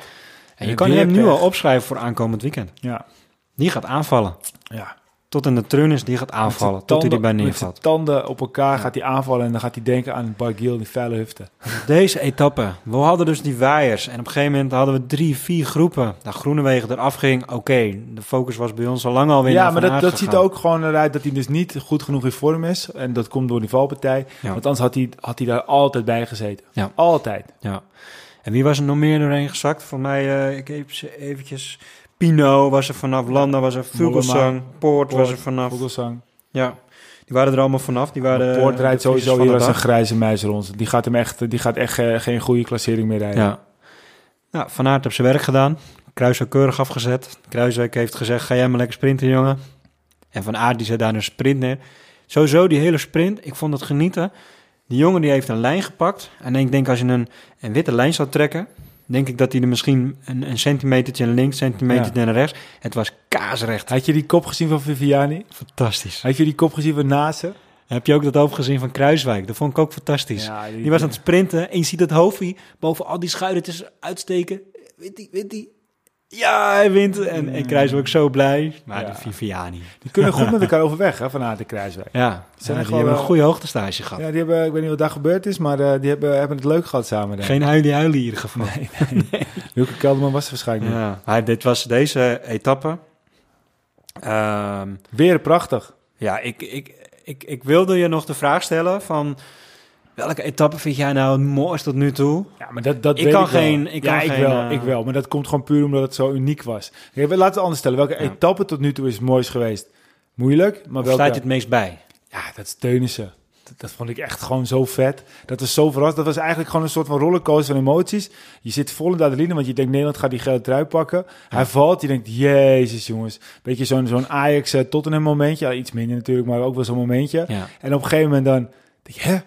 C: En je kan hem nu al opschrijven voor aankomend weekend.
B: Ja,
C: Die gaat aanvallen.
B: ja.
C: Tot in de trunis, die gaat aanvallen. Tot hij erbij
B: tanden- Met
C: neervalt.
B: tanden op elkaar gaat hij aanvallen... en dan gaat hij denken aan Barguil, die vuile hufte.
C: Deze etappe. We hadden dus die waaiers. En op een gegeven moment hadden we drie, vier groepen. Nou, Groenewegen eraf ging. Oké, de focus was bij ons al lang alweer
B: Ja, maar dat, dat ziet ook gewoon eruit dat hij dus niet goed genoeg in vorm is. En dat komt door die valpartij.
C: Ja.
B: Want anders had hij, had hij daar altijd bij gezeten.
C: Ja.
B: Altijd.
C: Ja. En wie was er nog meer doorheen gezakt? Voor mij, eh, ik heb ze eventjes... Pino was er vanaf, Landa was er, Vogelsang, Poort was er vanaf.
B: Vogelsang.
C: Ja, die waren er allemaal vanaf. Die waren,
B: Poort
C: de
B: rijdt sowieso hier als een grijze muis rond. Die gaat hem echt, die gaat echt eh, geen goede klassering meer rijden.
C: Ja. Nou, Van Aert heeft zijn werk gedaan. Kruiswijk keurig afgezet. Kruiswijk heeft gezegd, ga jij maar lekker sprinten, jongen. En Van Aert die zet daar een sprint neer. Sowieso die hele sprint, ik vond het genieten. Die jongen die heeft een lijn gepakt. En ik denk als je een, een witte lijn zou trekken... denk ik dat hij er misschien een, een centimetertje naar links, centimetertje naar rechts... Het was kaasrecht.
B: Had je die kop gezien van Viviani?
C: Fantastisch.
B: Had je die kop gezien van Nase?
C: Heb je ook dat hoofd gezien van Kruiswijk? Dat vond ik ook fantastisch.
B: Ja,
C: Die was aan het sprinten en je ziet het hoofdje boven al die schuidertjes uitsteken. Wint die, wint die. Ja, hij wint. En, en Kruiswijk zo blij. Maar
B: Ja.
C: de Viviani.
B: Die kunnen goed met elkaar overweg, hè, van Aert en Kruiswijk.
C: Ja,
B: Zijn
C: ja, die
B: gewoon
C: hebben
B: wel-
C: een goede hoogtestage gehad.
B: Ja, die hebben, ik weet niet wat daar gebeurd is, maar eh, die hebben, hebben het leuk gehad samen.
C: Geen huilie huilie in ieder geval.
B: Wilke Kelderman was er waarschijnlijk niet.
C: Ja, maar dit was deze etappe. Ehm,
B: Weer prachtig.
C: ja, ik, ik, ik, ik wilde je nog de vraag stellen van... Welke etappe vind jij nou het mooist tot nu toe?
B: Ja, maar dat, dat
C: Ik
B: weet
C: kan
B: ik wel.
C: geen- ik
B: ja,
C: kan
B: ik
C: geen,
B: wel,
C: eh,
B: ik wel. Maar dat komt gewoon puur omdat het zo uniek was. Kijk, laten we het anders stellen. Welke
C: Ja.
B: etappe tot nu toe is het mooist geweest? Moeilijk, maar welke...
C: staat je het meest bij?
B: Ja, dat steunen ze. Dat, dat vond ik echt gewoon zo vet. Dat was zo verrast. Dat was eigenlijk gewoon een soort van rollercoaster van emoties. Je zit vol in de adrenaline, want je denkt Nederland gaat die gele trui pakken. Hij valt, je denkt, jezus jongens. Beetje zo'n zo'n Ajax eh, Tottenham momentje. Ja, iets minder natuurlijk, maar ook wel zo'n momentje.
C: Ja.
B: En op een gegeven moment dan denk je, hè?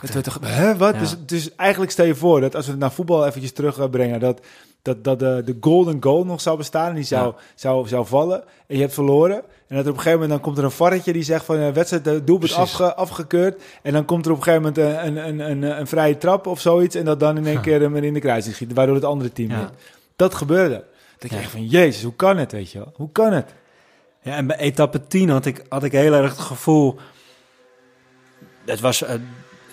C: Pakte.
B: Het werd hè, wat?
C: Ja.
B: Dus, dus eigenlijk stel je voor dat als we het naar voetbal eventjes terugbrengen, dat, dat, dat de, de golden goal nog zou bestaan en die zou,
C: Ja.
B: zou, zou vallen en je hebt verloren. En dat op een gegeven moment dan komt er een varretje die zegt van eh, wedstrijd eh, doelpunt afge, afgekeurd. En dan komt er op een gegeven moment een, een, een, een, een vrije trap of zoiets en dat dan in één
C: Ja.
B: keer hem in de kruising schiet, waardoor het andere team wint. Dat gebeurde. Dat ik
C: Ja.
B: echt van, jezus, hoe kan het, weet je wel? Hoe kan het?
C: Ja, en bij etappe 10 had ik, had ik heel erg het gevoel... Het was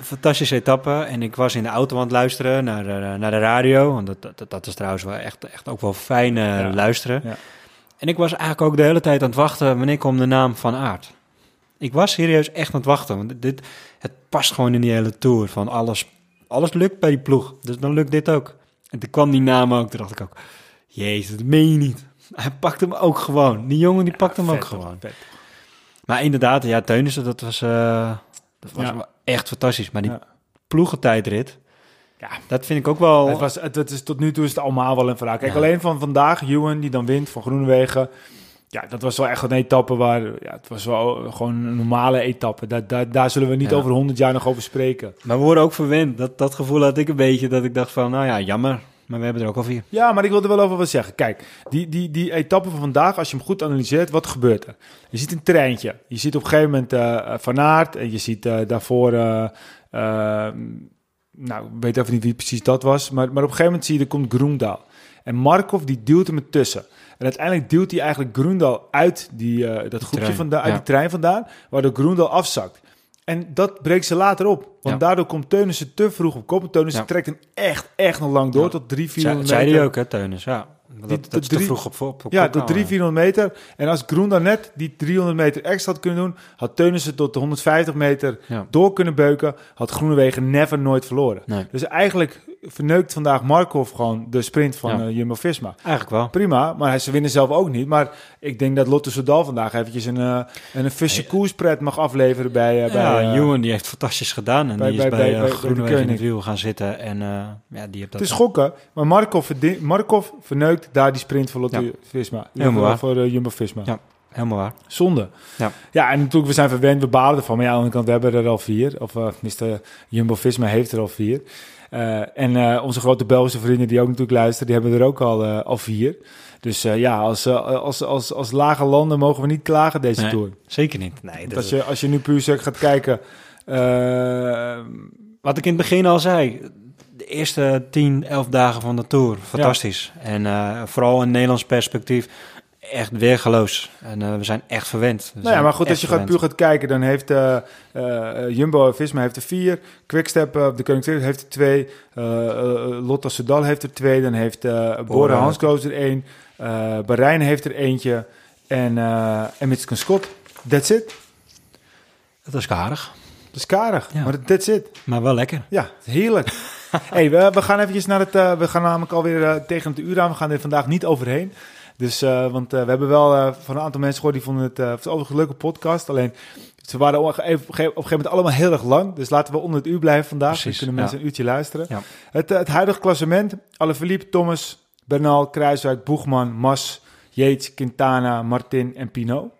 C: fantastische etappe en ik was in de auto aan het luisteren naar, de- naar de radio. Want dat, dat, dat is trouwens wel echt, echt ook wel fijn eh,
B: Ja.
C: luisteren.
B: Ja.
C: En ik was eigenlijk ook de hele tijd aan het wachten wanneer komt de naam van Aert. Ik was serieus echt aan het wachten. Want dit, het past gewoon in die hele tour. Van alles, alles lukt bij die ploeg. Dus dan lukt dit ook. En toen kwam die naam ook. Toen dacht ik ook, jezus, dat meen je niet. Hij pakt hem ook gewoon. Die jongen die pakt hem ook gewoon.
B: vet.
C: Maar inderdaad, ja, Teunissen, dat was, eh, dat was
B: Ja.
C: wel echt fantastisch. Maar die
B: Ja.
C: ploegentijdrit,
B: Ja.
C: dat vind ik ook wel...
B: Het was, het, het is, tot nu toe is het allemaal wel een verhaal. Kijk, alleen van vandaag, Ewan die dan wint van Groenewegen. Ja, dat was wel echt een etappe waar... Ja, het was wel gewoon een normale etappe. Daar, daar, daar zullen we niet over 100 jaar nog over spreken.
C: Maar we worden ook verwend. Dat, dat gevoel had ik een beetje, dat ik dacht van, nou ja, jammer. Maar we hebben er ook al vier.
B: Ja, maar ik wilde wel over wat zeggen. Kijk, die, die, die etappe van vandaag, als je hem goed analyseert, wat gebeurt er? Je ziet een treintje. Je ziet op een gegeven moment eh, Van Aert en je ziet eh, daarvoor... nou, ik weet even niet wie precies dat was. Maar, maar op een gegeven moment zie je, er komt Groendaal. En Markov die duwt hem ertussen. En uiteindelijk duwt hij eigenlijk Groendaal uit die, dat groepje
C: trein,
B: vandaan, uit
C: ja.
B: die trein vandaan, waardoor Groendaal afzakt. En dat breekt ze later op. Want
C: Ja.
B: daardoor komt Teunissen te vroeg op kop. En Teunissen
C: Ja.
B: trekt hem echt, echt nog lang door,
C: Ja.
B: tot 3,
C: Zei,
B: 400
C: zei
B: meter.
C: hij ook, hè, Teunis? Ja. Dat,
B: Die-
C: dat, te
B: drie-
C: vroeg op, op, op
B: Ja, tot 300,
C: houden.
B: 400 meter. En als Groen dan net die 300 meter extra had kunnen doen, had Teunissen tot de 150 meter door kunnen beuken, had Groenewegen never nooit verloren.
C: Nee,
B: Dus eigenlijk verneukt vandaag Markov gewoon de sprint van
C: Ja.
B: eh, Jumbo-Visma.
C: eigenlijk wel.
B: Prima, maar hij- ze winnen zelf ook niet. Maar ik denk dat Lotte Soudal vandaag eventjes een, eh een, een koerspret mag afleveren bij... bij
C: ja, Ewan die heeft fantastisch gedaan. En
B: bij-
C: die is
B: bij-
C: bij, in het wiel gaan zitten. En ja, die heeft dat...
B: Het is gokken, maar Markov, Markov verneukt daar die sprint voor Lotte
C: Ja.
B: Visma.
C: Helemaal waar.
B: Voor Jumbo-Visma.
C: Ja. Helemaal waar.
B: Zonde.
C: Ja.
B: ja, en natuurlijk, we zijn verwend, we balen ervan. Maar ja, aan de andere kant, we hebben er al vier. Of uh, Mr. Jumbo-Visma heeft er al vier. Eh, en eh, onze grote Belgische vrienden die ook natuurlijk luisteren, die hebben er ook al, eh, al vier. Dus eh, ja, als, als, als, als lage landen mogen we niet klagen deze
C: Nee,
B: Tour.
C: Zeker niet. Nee, dat
B: als je, als je nu puur zeg gaat kijken...
C: Wat ik in het begin al zei, de eerste 10, 11 dagen van de Tour, fantastisch. En eh, vooral in Nederlands perspectief, echt weergeloos. En eh, we zijn echt verwend. We
B: Nou ja, maar goed, als je gaat, puur gaat kijken, dan heeft eh eh, Jumbo Visma heeft er vier. Quickstep, eh, de Koning heeft er twee. Lotta Soudal heeft er twee. Dan heeft Bora
C: Bora.
B: Hansgrohe er één. Bahrein heeft er eentje. En, eh en Mitsubishi Scott. That's it.
C: Dat is karig,
B: Dat is karig,
C: Ja.
B: maar that's it.
C: maar wel lekker.
B: Ja, heerlijk. hey, we, we gaan eventjes naar het... we gaan namelijk alweer tegen het uur aan. We gaan er vandaag niet overheen. Dus, eh, want eh, we hebben wel eh, van een aantal mensen gehoord die vonden het, het overigens een leuke podcast. Alleen, ze waren op een gegeven moment allemaal heel erg lang. Dus laten we onder het uur blijven vandaag. Dan
C: Precies,
B: kunnen
C: ja.
B: mensen een uurtje luisteren.
C: Ja.
B: Het, het huidige klassement. Alaphilippe, Thomas, Bernal, Kruiswijk, Boegman, Mas, Yates, Quintana, Martin en Pinot.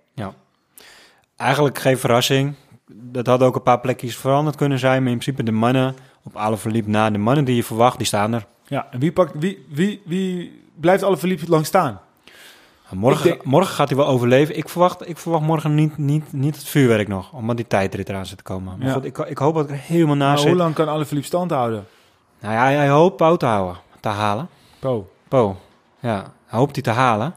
C: Eigenlijk geen verrassing. Dat had ook een paar plekjes veranderd kunnen zijn. Maar in principe de mannen op alle verliep na. De mannen die je verwacht, die staan er.
B: Ja, en wie, pakt, wie, wie, wie blijft Alaphilippe lang staan?
C: Morgen,
B: denk-
C: morgen gaat hij wel overleven. Ik verwacht, ik verwacht morgen niet, niet, niet het vuurwerk nog. Omdat die tijdrit eraan zit te komen. Maar
B: Ja.
C: goed, ik, ik hoop dat ik er helemaal naast zit.
B: hoe lang kan Alaphilippe stand houden?
C: Nou ja, hij hoopt Pau te houden. Te halen.
B: Po.
C: Po. Ja, hij hoopt hij te halen.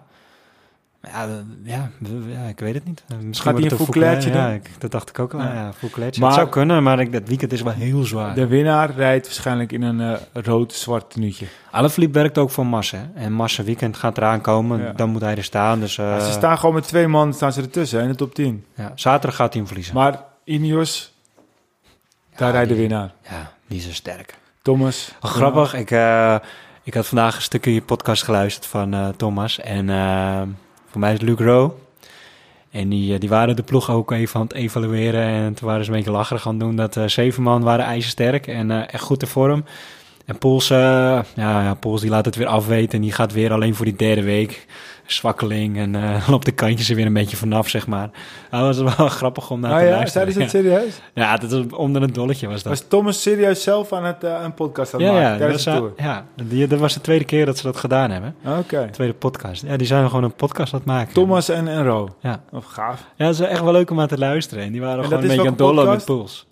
C: Ja, ja, ja, ik weet het niet. Misschien
B: Gaat hij een Fouclairtje
C: Ja, ik, dat dacht ik ook wel.
B: Ja.
C: Ja.
B: Maar-
C: het zou kunnen, maar ik, dat weekend is wel heel zwaar.
B: De winnaar rijdt waarschijnlijk in een eh, rood-zwart tenuutje.
C: Alaphilippe werkt ook voor Massa. En Massa weekend gaat eraan komen.
B: Ja.
C: Dan moet hij er staan. Dus eh,
B: ze staan gewoon met twee man staan ze ertussen in de top 10.
C: ja, zaterdag gaat hij hem verliezen.
B: Maar Ineos, daar rijdt de winnaar.
C: Ja, die is zo sterk.
B: Thomas.
C: Oh, grappig. Ik, eh, ik had vandaag een stukje je podcast geluisterd van Thomas. En voor mij is Luc Rowe. En die, eh, die waren de ploeg ook even aan het evalueren. En toen waren ze een beetje lacherig aan het doen. Dat eh, zeven man waren ijzersterk en eh, echt goed in vorm. En Poels, eh, ja, Poels die laat het weer afweten. En die gaat weer alleen voor die derde week. Zwakkeling. En eh op de kantjes er weer een beetje vanaf, zeg maar. Dat was wel grappig om naar
B: Oh
C: te
B: ja,
C: luisteren.
B: zeiden ze het
C: ja.
B: serieus?
C: ja, dat is onder een dolletje was dat.
B: Was Thomas serieus zelf aan het eh, een podcast aan het
C: ja,
B: maken
C: ja, dat was, eh, ja die, dat was de tweede keer dat ze dat gedaan hebben.
B: Oké.
C: Tweede podcast. Ja, die zijn gewoon een podcast aan het maken.
B: Thomas en, en Ro.
C: Ja.
B: Of gaaf.
C: Ja, dat is echt wel leuk om aan te luisteren. En die waren
B: En
C: gewoon een beetje aan dollen met
B: podcast?
C: Pools.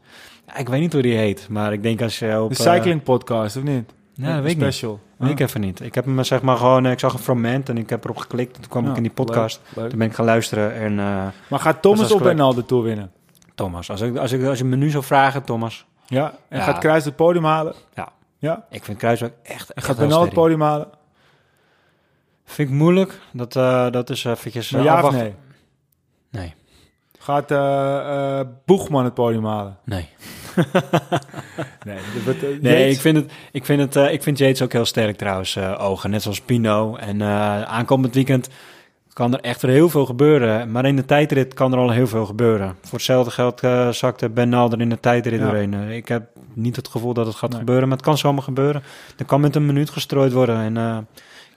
C: Ja, ik weet niet hoe die heet, maar ik denk als je op...
B: De
C: eh,
B: cycling podcast, of niet?
C: Dat
B: Een
C: weet ik niet.
B: special.
C: Weet ik even niet. Ik heb hem zeg maar gewoon... eh, Ik zag een fragment en ik heb erop geklikt. En toen kwam
B: Ja,
C: ik in die podcast.
B: Leuk, leuk.
C: Toen ben ik gaan luisteren en... eh,
B: Maar gaat Thomas en al de tour winnen?
C: Thomas, als, ik, als, ik, als je me nu zou vragen, Thomas...
B: Ja? En
C: Ja.
B: gaat Kruis het podium halen?
C: Ja.
B: Ja?
C: Ik vind Kruiswijk echt,
B: En
C: echt
B: gaat Bernal het podium halen?
C: Vind ik moeilijk. Dat, eh, dat is eventjes...
B: Maar ja of nee?
C: Nee.
B: Gaat eh, Boegman het podium halen?
C: Nee.
B: Nee. eh,
C: Nee, ik vind, het, ik, vind het, ik vind Yates ook heel sterk trouwens, ogen. Net zoals Pino. En aankomend weekend kan er echt weer heel veel gebeuren. Maar in de tijdrit kan er al heel veel gebeuren. Voor hetzelfde geld zakte Ben er in de tijdrit
B: Ja.
C: doorheen. Ik heb niet het gevoel dat het gaat
B: Nee.
C: gebeuren, maar het kan zomaar gebeuren. Er kan met een minuut gestrooid worden. En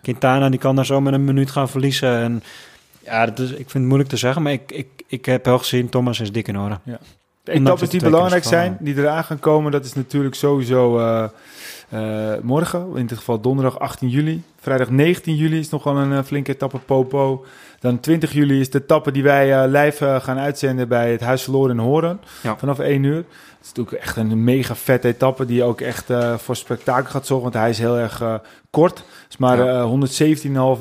C: Quintana die kan daar zo met een minuut gaan verliezen. En ja, dat is, ik vind het moeilijk te zeggen, maar ik, ik, ik heb wel gezien, Thomas is dik in orde.
B: De
C: Ondanks
B: etappes
C: dat
B: die belangrijk zijn, die eraan gaan komen, dat is natuurlijk sowieso eh, eh, morgen. In dit geval donderdag 18 juli. Vrijdag 19 juli is nog wel een eh, flinke etappe Popo. Dan 20 juli is de etappe die wij live gaan uitzenden bij het Huis Verloren in Horen.
C: Ja.
B: Vanaf 1 uur. Het is natuurlijk echt een mega vette etappe die ook echt voor spektakel gaat zorgen. Want hij is heel erg kort. Het is maar
C: Ja.
B: eh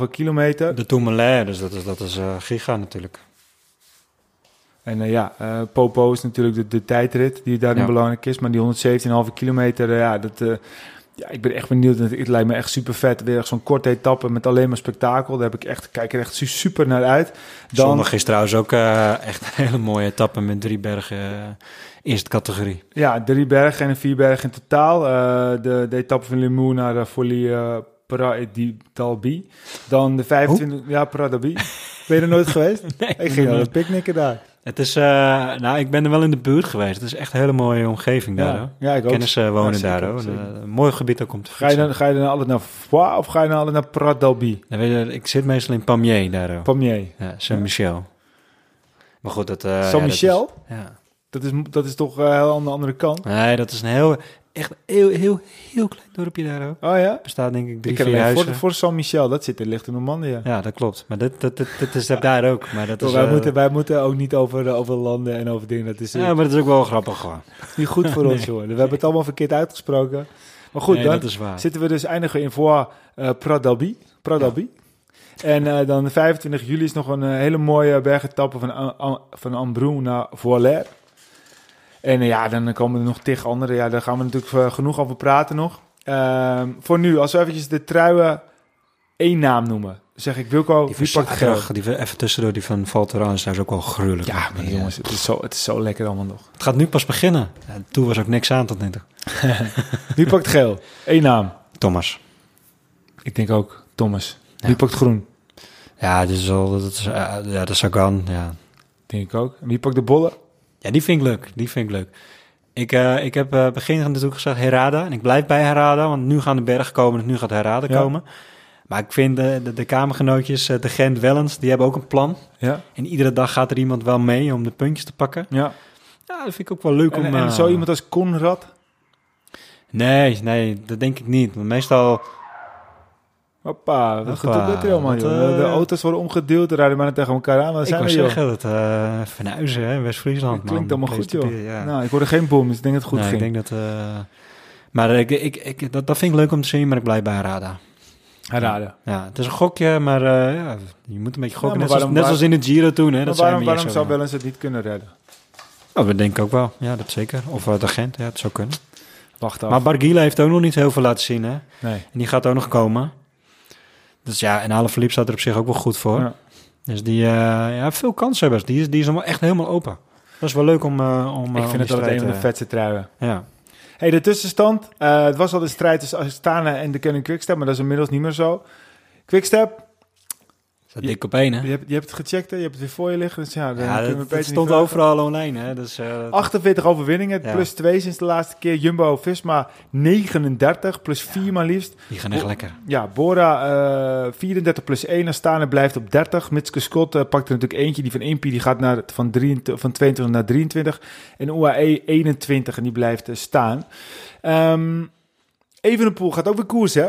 B: 117,5 kilometer.
C: De Tourmalet, dus dat is, dat is giga natuurlijk.
B: En eh, ja, eh, Popo is natuurlijk de, de tijdrit die daarin
C: Ja.
B: belangrijk is. Maar die 117,5 kilometer, eh, ja, dat, ja, ik ben echt benieuwd. Het, het lijkt me echt super vet. Weer echt zo'n korte etappe met alleen maar spektakel. Daar heb ik echt, kijk er echt su- super naar uit. Dan,
C: Zondag is trouwens ook echt een hele mooie etappe met drie bergen eerste categorie.
B: ja, drie bergen en vier bergen in totaal. De, de etappe van Limoux naar de Folie eh Pra di Dalbi. Dan de 25... Ja, Pra Dalbi. Ben je er nooit geweest?
C: Nee,
B: Ik ging al een picknicken daar.
C: Het is, eh, nou, ik ben er wel in de buurt geweest. Het is echt een hele mooie omgeving daar.
B: Ja,
C: hoor.
B: ja ik ook.
C: Kennissen wonen
B: Ja, zeker,
C: daar. Hoor. Een, een mooi gebied ook om te
B: Ga je, dan, ga je dan altijd naar Foix of ga je dan altijd naar Prat d'Albi?
C: Ik zit meestal in Pamiers daar. hoor.
B: Pamiers.
C: Ja, Saint-Michel. Maar goed, dat... eh,
B: Saint-Michel?
C: dat is- Ja.
B: Dat is, dat is toch eh, heel aan de andere kant?
C: Nee, dat is een heel, echt heel, heel, heel klein dorpje daar. Hoor.
B: Oh ja?
C: Bestaat denk ik drie,
B: Ik
C: vier huizen.
B: voor, voor Saint-Michel. Dat zit in ligt in Normandië.
C: Ja, dat klopt. Maar dat, dat, dat, dat is daar ook. Maar dat
B: Toch,
C: is,
B: wij,
C: eh,
B: moeten, wij moeten ook niet over, eh, over landen en over dingen. Dat is, eh,
C: Ja, maar dat is ook wel grappig gewoon.
B: niet goed voor ons, hoor. We hebben het allemaal verkeerd uitgesproken. Maar goed,
C: Nee,
B: dan
C: dat is waar.
B: zitten we dus eindigen in Foix uh, Pradalbi. Pradalbi. En eh, dan 25 juli is nog een eh, hele mooie bergetappe van, van naar Voilaire. En eh, ja, dan komen er nog tig andere. Ja, daar gaan we natuurlijk eh, genoeg over praten nog. Ehm, voor nu, als we eventjes de truien één naam noemen. zeg ik, Wilco,
C: Die
B: wie pakt
C: zaterdag, die, even tussendoor, die van Valteraan is ook wel gruwelijk.
B: Ja, maar jongens, het is, zo, het is zo lekker allemaal nog.
C: Het gaat nu pas beginnen. Ja, toen was ook niks aan tot nu toe.
B: Wie pakt geel? Eén naam.
C: Thomas.
B: Ik denk ook Thomas.
C: Ja.
B: Wie pakt groen?
C: Ja, dit is al, dat is, eh, ja, de Sagan, ja.
B: Denk ik ook. En wie pakt de bollen?
C: Ja, die vind ik leuk. Die vind ik leuk. Ik, eh, ik heb eh begin natuurlijk gezegd Herada. En ik blijf bij Herada, want nu gaan de bergen komen. Dus nu gaat Herada
B: Ja.
C: komen. Maar ik vind de, de, de kamergenootjes, eh, de Gent Wellens, die hebben ook een plan.
B: Ja.
C: En iedere dag gaat er iemand wel mee om de puntjes te pakken.
B: ja.
C: Ja, dat vind ik ook wel leuk
B: En,
C: om...
B: en zo iemand als Conrad?
C: Nee, nee, dat denk ik niet. Want meestal...
B: Hoppa, wat gebeurt er allemaal, joh?
C: eh,
B: de auto's worden omgedeeld, rijden bijna tegen elkaar aan. Wat
C: ik
B: zijn we, joh?
C: zeggen, dat eh Vernuizen, hè, West-Friesland.
B: Klinkt allemaal goed, joh.
C: Ja.
B: Nou, ik hoorde geen boom, dus ik denk dat het goed
C: Nee,
B: ging.
C: ik denk dat... eh, maar ik, ik, ik, dat, dat vind ik leuk om te zien, maar ik blijf bij Herada.
B: Raden.
C: Ja, het is een gokje, maar ja, je moet een beetje gokken.
B: maar
C: net, zoals,
B: waarom-
C: net zoals in de Giro toen, hè.
B: Maar
C: Dat
B: waarom,
C: zijn we
B: waarom
C: hier
B: zou
C: zo.
B: Wellens het niet kunnen redden?
C: Oh, dat denk ik ook wel. Ja, dat zeker. Of uh, de Gent, ja, het zou kunnen.
B: Wacht af.
C: Maar Barguil heeft ook nog niet heel veel laten zien, hè.
B: nee.
C: En die gaat ook nog komen. Dus ja, en Alaphilippe staat er op zich ook wel goed voor.
B: Ja.
C: Dus die, eh ja, veel kanshebbers. Die is, die is allemaal echt helemaal open. Dat is wel leuk om... eh om
B: Ik
C: eh,
B: vind het altijd een van de vetste truien.
C: Ja.
B: Hey, de tussenstand. Het was al de strijd tussen Astana en de Canon Quickstep, maar dat is inmiddels niet meer zo. Quickstep,
C: Staat dik op één, hè?
B: Je hebt, je hebt het gecheckt, hè? je hebt het weer voor je liggen. Dus ja, dan
C: Ja, dat, dat stond overal online, hè? Dus, eh,
B: 48 overwinningen,
C: Ja.
B: plus 2 sinds de laatste keer. Jumbo Visma 39, plus 4 maar liefst.
C: die gaan echt lekker.
B: Ja, Bora eh 34 plus 1 en Stane blijft op 30. Mitske Scott eh, pakt er natuurlijk eentje. Die van Impie die gaat naar, van, 23, van 22 naar 23. En UAE 21 en die blijft eh, staan. Ehm Evenepoel gaat ook weer koers, hè?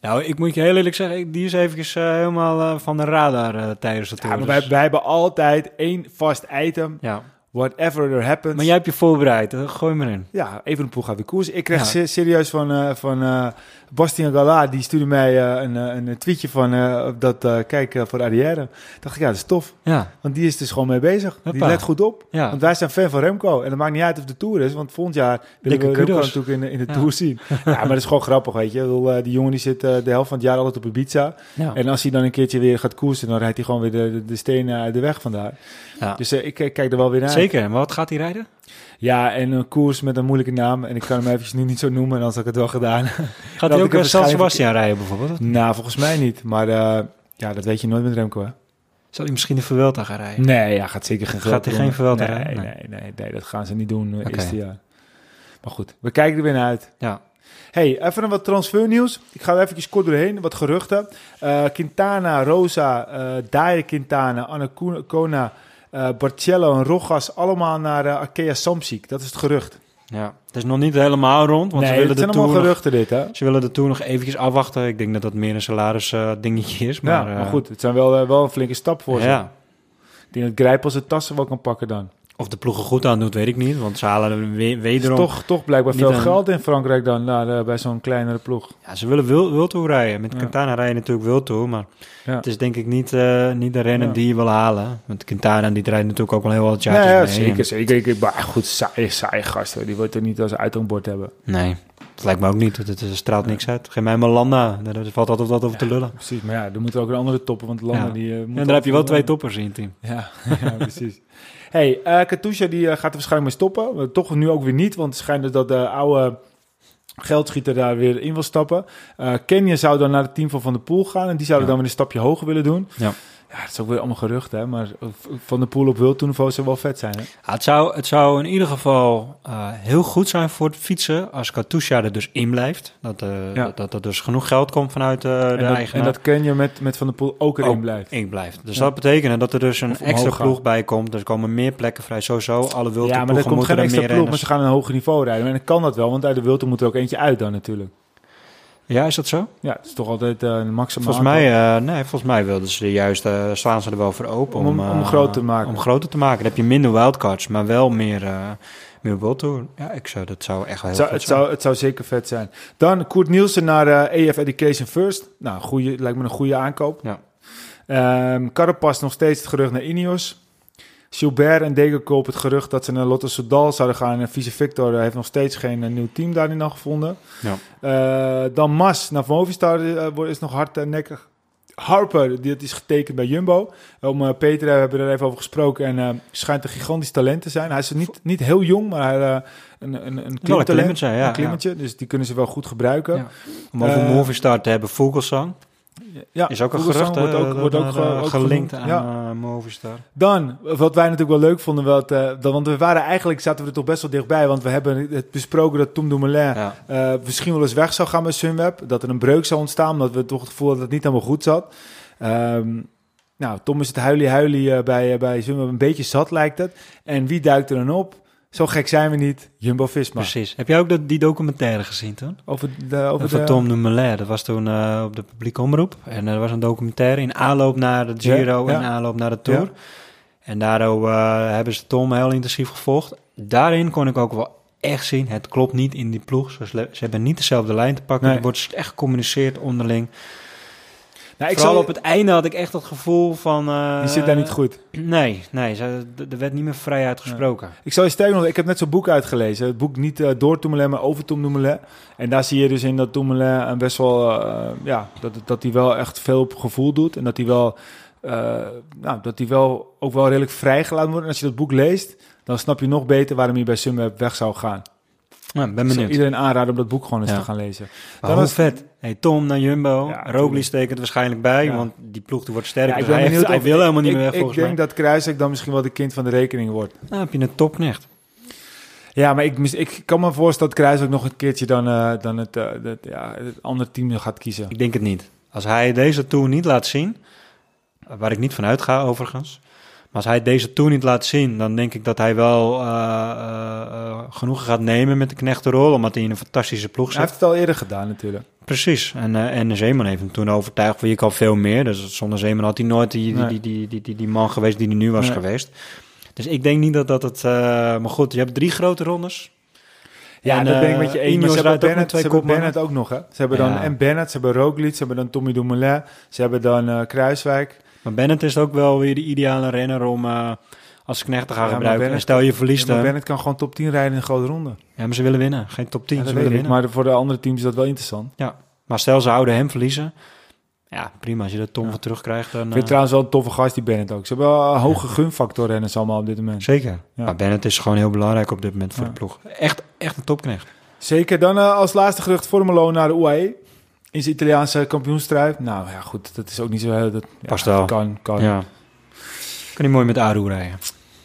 C: Nou, ik moet je heel eerlijk zeggen, die is eventjes eh, helemaal eh, van de radar eh, tijdens de
B: Ja,
C: tour.
B: maar
C: dus-
B: wij, wij hebben altijd één vast item.
C: ja.
B: Whatever there happens.
C: Maar jij hebt je voorbereid, gooi maar in.
B: Ja, Evenepoel gaat weer koers. Ik kreeg
C: Ja.
B: se- serieus van, van Bastien Gala, die stuurde mij eh, een, eh, een tweetje van eh, dat kijk voor Arrière. Dacht ik, ja, dat is tof.
C: Ja,
B: Want die is dus gewoon mee bezig. Die let goed op.
C: ja.
B: Want wij zijn fan van Remco. En het maakt niet uit of de Tour is. Want volgend jaar willen
C: Dikke
B: we Remco
C: kudos.
B: natuurlijk in, de- in de
C: Ja.
B: Tour zien. Ja, maar dat is gewoon grappig, weet je. Die jongen die zit de helft van het jaar altijd op Ibiza.
C: ja.
B: En als hij dan een keertje weer gaat koersen, dan rijdt hij gewoon weer de, de, de stenen uit de weg vandaar.
C: Ja.
B: Dus ik kijk er wel weer naar.
C: Zeker, maar wat gaat hij rijden?
B: Ja, en een koers met een moeilijke naam. En ik kan hem eventjes nu niet zo noemen, anders had ik het wel gedaan.
C: Gaat hij ook uh, San
B: waarschijnlijk-
C: Sebastian rijden bijvoorbeeld?
B: nou, volgens mij niet. Maar eh, ja, dat weet je nooit met Remco, hè?
C: Zal hij misschien de Vuelta gaan rijden?
B: Nee, ja, gaat zeker geen
C: Gaat hij geen Vuelta
B: nee,
C: rijden?
B: Nee, nee, nee, dat gaan ze niet doen uh,
C: Oké.
B: eerste jaar. Maar goed, we kijken er weer naar uit.
C: Ja.
B: Hey, even een wat transfernieuws. Ik ga er even kort doorheen, wat geruchten. Eh, Quintana, Rosa, eh Daya Quintana, Anacona, eh Barcello en Rojas, allemaal naar eh Arkea Samsic. Dat is het gerucht.
C: ja. Het is nog niet helemaal rond, want
B: nee,
C: ze, willen
B: het
C: de
B: zijn allemaal
C: tour nog,
B: geruchten dit, hè?
C: ze willen de Tour nog eventjes afwachten. Ik denk dat dat meer een salaris eh, dingetje is. Maar,
B: ja, maar goed, het zijn wel, wel een flinke stap voor ze.
C: ja.
B: Ik denk dat Grijpel zijn tassen wel kan pakken dan.
C: Of de ploegen goed aan doet, weet ik niet. Want ze halen we-
B: Er is
C: wederom...
B: toch, toch blijkbaar veel geld in Frankrijk dan eh, bij zo'n kleinere ploeg.
C: Ja, ze willen wil, Wiltour rijden. Met
B: Ja.
C: Quintana rijden natuurlijk Wiltour. Maar
B: Ja.
C: het is denk ik niet, eh, niet de renner
B: Ja.
C: die je wil halen. Want Quintana die rijdt natuurlijk ook wel heel wat
B: Nee,
C: jaartjes
B: ja,
C: mee.
B: zeker, zeker. Ik, maar goed, saai, saai gasten. Die wordt er niet als uithangbord hebben.
C: Nee, dat lijkt me ook niet. Het, het straalt niks uit. Geef mij maar Landa. Daar valt altijd wat over te lullen.
B: Precies, maar ja, er moeten ook een andere toppen, want
C: Ja.
B: die... eh, moeten
C: En daar heb je wel twee toppers in je team.
B: Ja, ja precies. Hey, eh Katusha die eh, gaat er waarschijnlijk mee stoppen. Maar toch nu ook weer niet, want het schijnt dat de oude geldschieter daar weer in wil stappen. Eh Kenya zou dan naar het team van Van der Poel gaan en die zouden
C: Ja.
B: dan weer een stapje hoger willen doen.
C: Ja.
B: Ja, dat is ook weer allemaal gerucht, hè. Maar Van der Poel op Wiltoenniveau zou wel vet zijn, hè.
C: Ja, het, zou, het zou in ieder geval eh, heel goed zijn voor het fietsen als Katusha er dus in blijft. Dat, eh,
B: Ja.
C: dat, dat er dus genoeg geld komt vanuit eh, de
B: En dat,
C: eigenaar.
B: en dat Kenya met, met Van der Poel ook erin blijft.
C: in blijft. Dus
B: Ja.
C: dat betekent dat er dus een extra
B: gaan.
C: ploeg bij komt. Er komen meer plekken vrij. Sowieso, alle wilde
B: Ja, maar er komt geen extra ploeg, maar ze gaan een hoger niveau rijden. En dan kan dat wel, want uit de Wilte moet er ook eentje uit dan natuurlijk.
C: Ja, is dat zo?
B: Ja, het is toch altijd eh, een maximaal
C: Volgens mij, eh, nee, volgens mij wilden ze juist, eh, slaan ze er wel voor open.
B: Om
C: Om,
B: om groter te maken.
C: Om groter te maken. Dan heb je minder wildcards, maar wel meer, meer World Tour. Ja, ik zou, dat zou echt wel
B: Het
C: heel
B: zou, het,
C: zijn.
B: zou, het zou zeker vet zijn. Dan Koert Nielsen naar EF Education First. Nou, goeie, lijkt me een goede aankoop.
C: Ja.
B: Carapaz nog steeds het gerucht naar Ineos. Gilbert en Degenkolb het gerucht dat ze naar Lotto Soudal zouden gaan. En Vice Victor eh, heeft nog steeds geen eh, nieuw team daarin nog gevonden.
C: Ja.
B: Eh, dan Mas naar Movistar eh, wordt- is nog hardnekkig. Harper, dit is getekend bij Jumbo. Om eh, Peter we hebben er even over gesproken. En eh, schijnt een gigantisch talent te zijn. Hij is niet, niet heel jong, maar hij, eh, een, een, een
C: klimmetje, ja.
B: een klimmetje, dus die kunnen ze wel goed gebruiken.
C: Om over
B: Eh,
C: Movistar te hebben, Vogelsang.
B: Ja,
C: Is ook een gerucht,
B: wordt
C: eh,
B: ook, wordt ook,
C: gelinkt
B: genoemd.
C: aan
B: Ja.
C: eh, Movistar.
B: Dan, wat wij natuurlijk wel leuk vonden, wat, eh, dat, want we waren eigenlijk, zaten we er toch best wel dichtbij, want we hebben het besproken dat Tom Dumoulin
C: Ja.
B: misschien wel eens weg zou gaan met Sunweb. Dat er een breuk zou ontstaan, omdat we toch het gevoel hadden dat het niet helemaal goed zat. Ehm, nou, Tom is het huilie-huilie eh, bij, bij Sunweb een beetje zat, lijkt het. En wie duikt er dan op? Zo gek zijn we niet, Jumbo-Visma.
C: Precies. Heb jij ook dat, die documentaire gezien toen?
B: Over de, over
C: Van
B: de,
C: Tom Dumoulin. Dat was toen eh, op de publieke omroep. En er was een documentaire in aanloop naar de Giro
B: Ja,
C: en aanloop naar de Tour.
B: Ja.
C: En daardoor eh, hebben ze Tom heel intensief gevolgd. Daarin kon ik ook wel echt zien, het klopt niet in die ploeg. Ze, ze hebben niet dezelfde lijn te pakken.
B: Nee.
C: Er wordt echt gecommuniceerd onderling.
B: Nou, ik
C: Vooral
B: zal,
C: op het einde had ik echt het gevoel van... eh,
B: die zit daar niet goed.
C: Nee, nee. ze- Er werd niet meer vrij uitgesproken.
B: Ik zal je sterker nog, ik heb net zo'n boek uitgelezen. Het boek niet eh, door Dumoulin, maar over Tom Dumoulin. En daar zie je dus in dat Dumoulin een best wel, eh, ja, dat, dat hij wel echt veel op gevoel doet. En dat hij wel, eh, nou, dat hij wel ook wel redelijk vrijgelaten wordt. En als je dat boek leest, dan snap je nog beter waarom hij bij Sunweb weg zou gaan.
C: Ja, ben
B: Ik
C: benieuwd.
B: iedereen aanraden om dat boek gewoon eens
C: Ja.
B: te gaan lezen.
C: Maar hoe
B: was-
C: vet. Hey, Tom naar Jumbo.
B: Ja,
C: Roglic steekt het waarschijnlijk bij,
B: Ja.
C: want die ploeg die wordt sterker.
B: Ik ben
C: hij,
B: benieuwd
C: heeft- hij
B: of-
C: wil helemaal niet
B: ik,
C: meer weg,
B: Ik
C: volgens
B: denk
C: mij.
B: dat Kruiswijk dan misschien wel de kind van de rekening wordt.
C: Nou heb je een topknecht.
B: Ja, maar ik, mis- ik kan me voorstellen dat Kruiswijk nog een keertje dan, eh, dan het, eh, het, ja, het andere team gaat kiezen.
C: Ik denk het niet. Als hij deze Tour niet laat zien, waar ik niet van uitga overigens, maar als hij deze Tour niet laat zien, dan denk ik dat hij wel eh, eh, eh, genoegen gaat nemen met de knechtenrol, omdat hij in een fantastische ploeg
B: Hij
C: zit.
B: heeft het al eerder gedaan natuurlijk.
C: Precies. En, en Zeeman heeft hem toen overtuigd, wil ik al veel meer. Dus zonder Zeeman had hij nooit die, die, die, die, die, man geweest die hij nu was geweest. Dus ik denk niet dat dat het... maar goed, je hebt drie grote rondes.
B: Ja,
C: En,
B: dat ben ik met je eens. Maar
C: Ineos
B: ze hebben
C: ook
B: Bennett,
C: twee
B: ze hebben. Bennett ook nog, hè? Ze hebben dan
C: Ja.
B: en Bennett, ze hebben Roglic, ze hebben dan Tommy Dumoulin, ze hebben dan Kruiswijk.
C: Maar Bennett is ook wel weer de ideale renner om eh, als knecht te gaan
B: Ja,
C: gebruiken.
B: Bennett-
C: en stel je
B: Ja,
C: verliest
B: maar. Bennett kan gewoon top 10 rijden in een grote ronde.
C: Ja, maar ze willen winnen. Geen top 10,
B: Ja,
C: ze
B: dat
C: willen winnen.
B: maar voor de andere teams is dat wel interessant.
C: Maar stel ze houden hem verliezen. Ja, prima. Als je de Tom
B: Ja.
C: van terugkrijgt, dan...
B: Ik
C: eh,
B: vind trouwens wel een toffe gast, die Bennett ook. Ze hebben wel een hoge gunfactor renners allemaal op dit moment.
C: Zeker.
B: Ja.
C: Maar Bennett is gewoon heel belangrijk op dit moment voor
B: Ja.
C: de ploeg. Echt, echt een topknecht.
B: Zeker. Dan eh, als laatste gerucht Formelo naar de UAE. In zijn Italiaanse kampioenstrui. Nou ja, goed, dat is ook niet zo heel... Dat, ja,
C: Past wel.
B: Kan, kan.
C: Ja. Kan hij mooi met Aru rijden.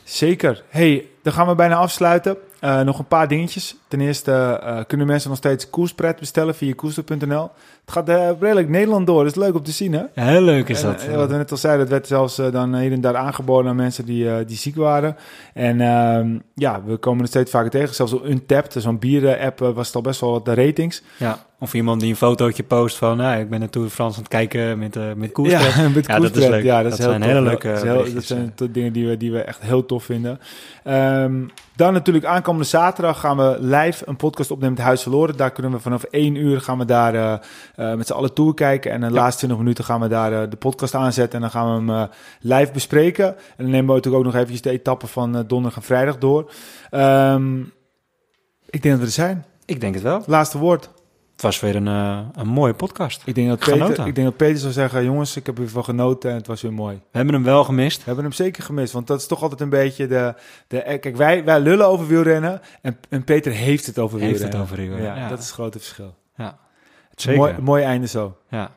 B: Zeker. hey, dan gaan we bijna afsluiten. Eh, nog een paar dingetjes. Ten eerste eh, kunnen mensen nog steeds koerspret bestellen via koerser.nl. Het gaat eh, redelijk Nederland door. Dat is leuk om te zien, hè?
C: Ja, heel leuk is
B: En,
C: dat.
B: eh, wat we net al zeiden, het werd zelfs eh, dan hier en daar aangeboden aan mensen die, die ziek waren. En ehm, ja, we komen er steeds vaker tegen. Zelfs op Untapped, zo'n bieren-app, was het al best wel wat de ratings.
C: Ja. Of iemand die een fotootje post van... Nou, ik ben naar Tour de France aan het kijken met, eh met koers.
B: Ja, met
C: Ja, dat is leuk.
B: Ja, dat,
C: Dat
B: is heel
C: zijn
B: Ja,
C: leuke
B: dat, heel- dat zijn dingen die we, die we echt heel tof vinden. Ehm, dan natuurlijk aankomende zaterdag gaan we live een podcast opnemen met Huis Verloren. Daar kunnen we vanaf één uur gaan we daar eh, met z'n allen tour kijken. En de laatste 20 minuten gaan we daar eh, de podcast aanzetten. En dan gaan we hem eh, live bespreken. En dan nemen we natuurlijk ook nog eventjes de etappen van donderdag en vrijdag door. Ehm, ik denk dat we er zijn.
C: Ik denk het wel.
B: Laatste woord.
C: Het was weer een, een mooie podcast.
B: Ik denk, dat
C: Genoten.
B: Peter, ik denk dat Peter zou zeggen, jongens, ik heb ervan genoten en het was weer mooi.
C: We hebben hem wel gemist.
B: We hebben hem zeker gemist, want dat is toch altijd een beetje de... de kijk, wij, wij lullen over wielrennen en, en Peter heeft het over
C: Heeft
B: wielrennen.
C: het over wielrennen,
B: Ja,
C: ja.
B: dat is het grote verschil.
C: Ja. Zeker.
B: mooi, mooi einde zo.
C: Ja.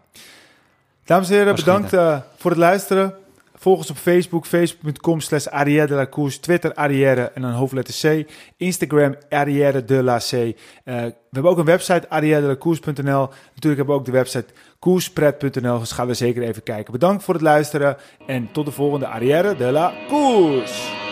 B: Dames en heren,
C: Was
B: bedankt eh, voor het luisteren. Volg ons op Facebook, facebook.com slash Arrière de la Course. Twitter Arrière en dan hoofdletter C. Instagram Arrière de la C. Eh, we hebben ook een website arrièredelacourse.nl. Natuurlijk hebben we ook de website koerspret.nl. Dus ga er zeker even kijken. Bedankt voor het luisteren en tot de volgende Arrière de la Course.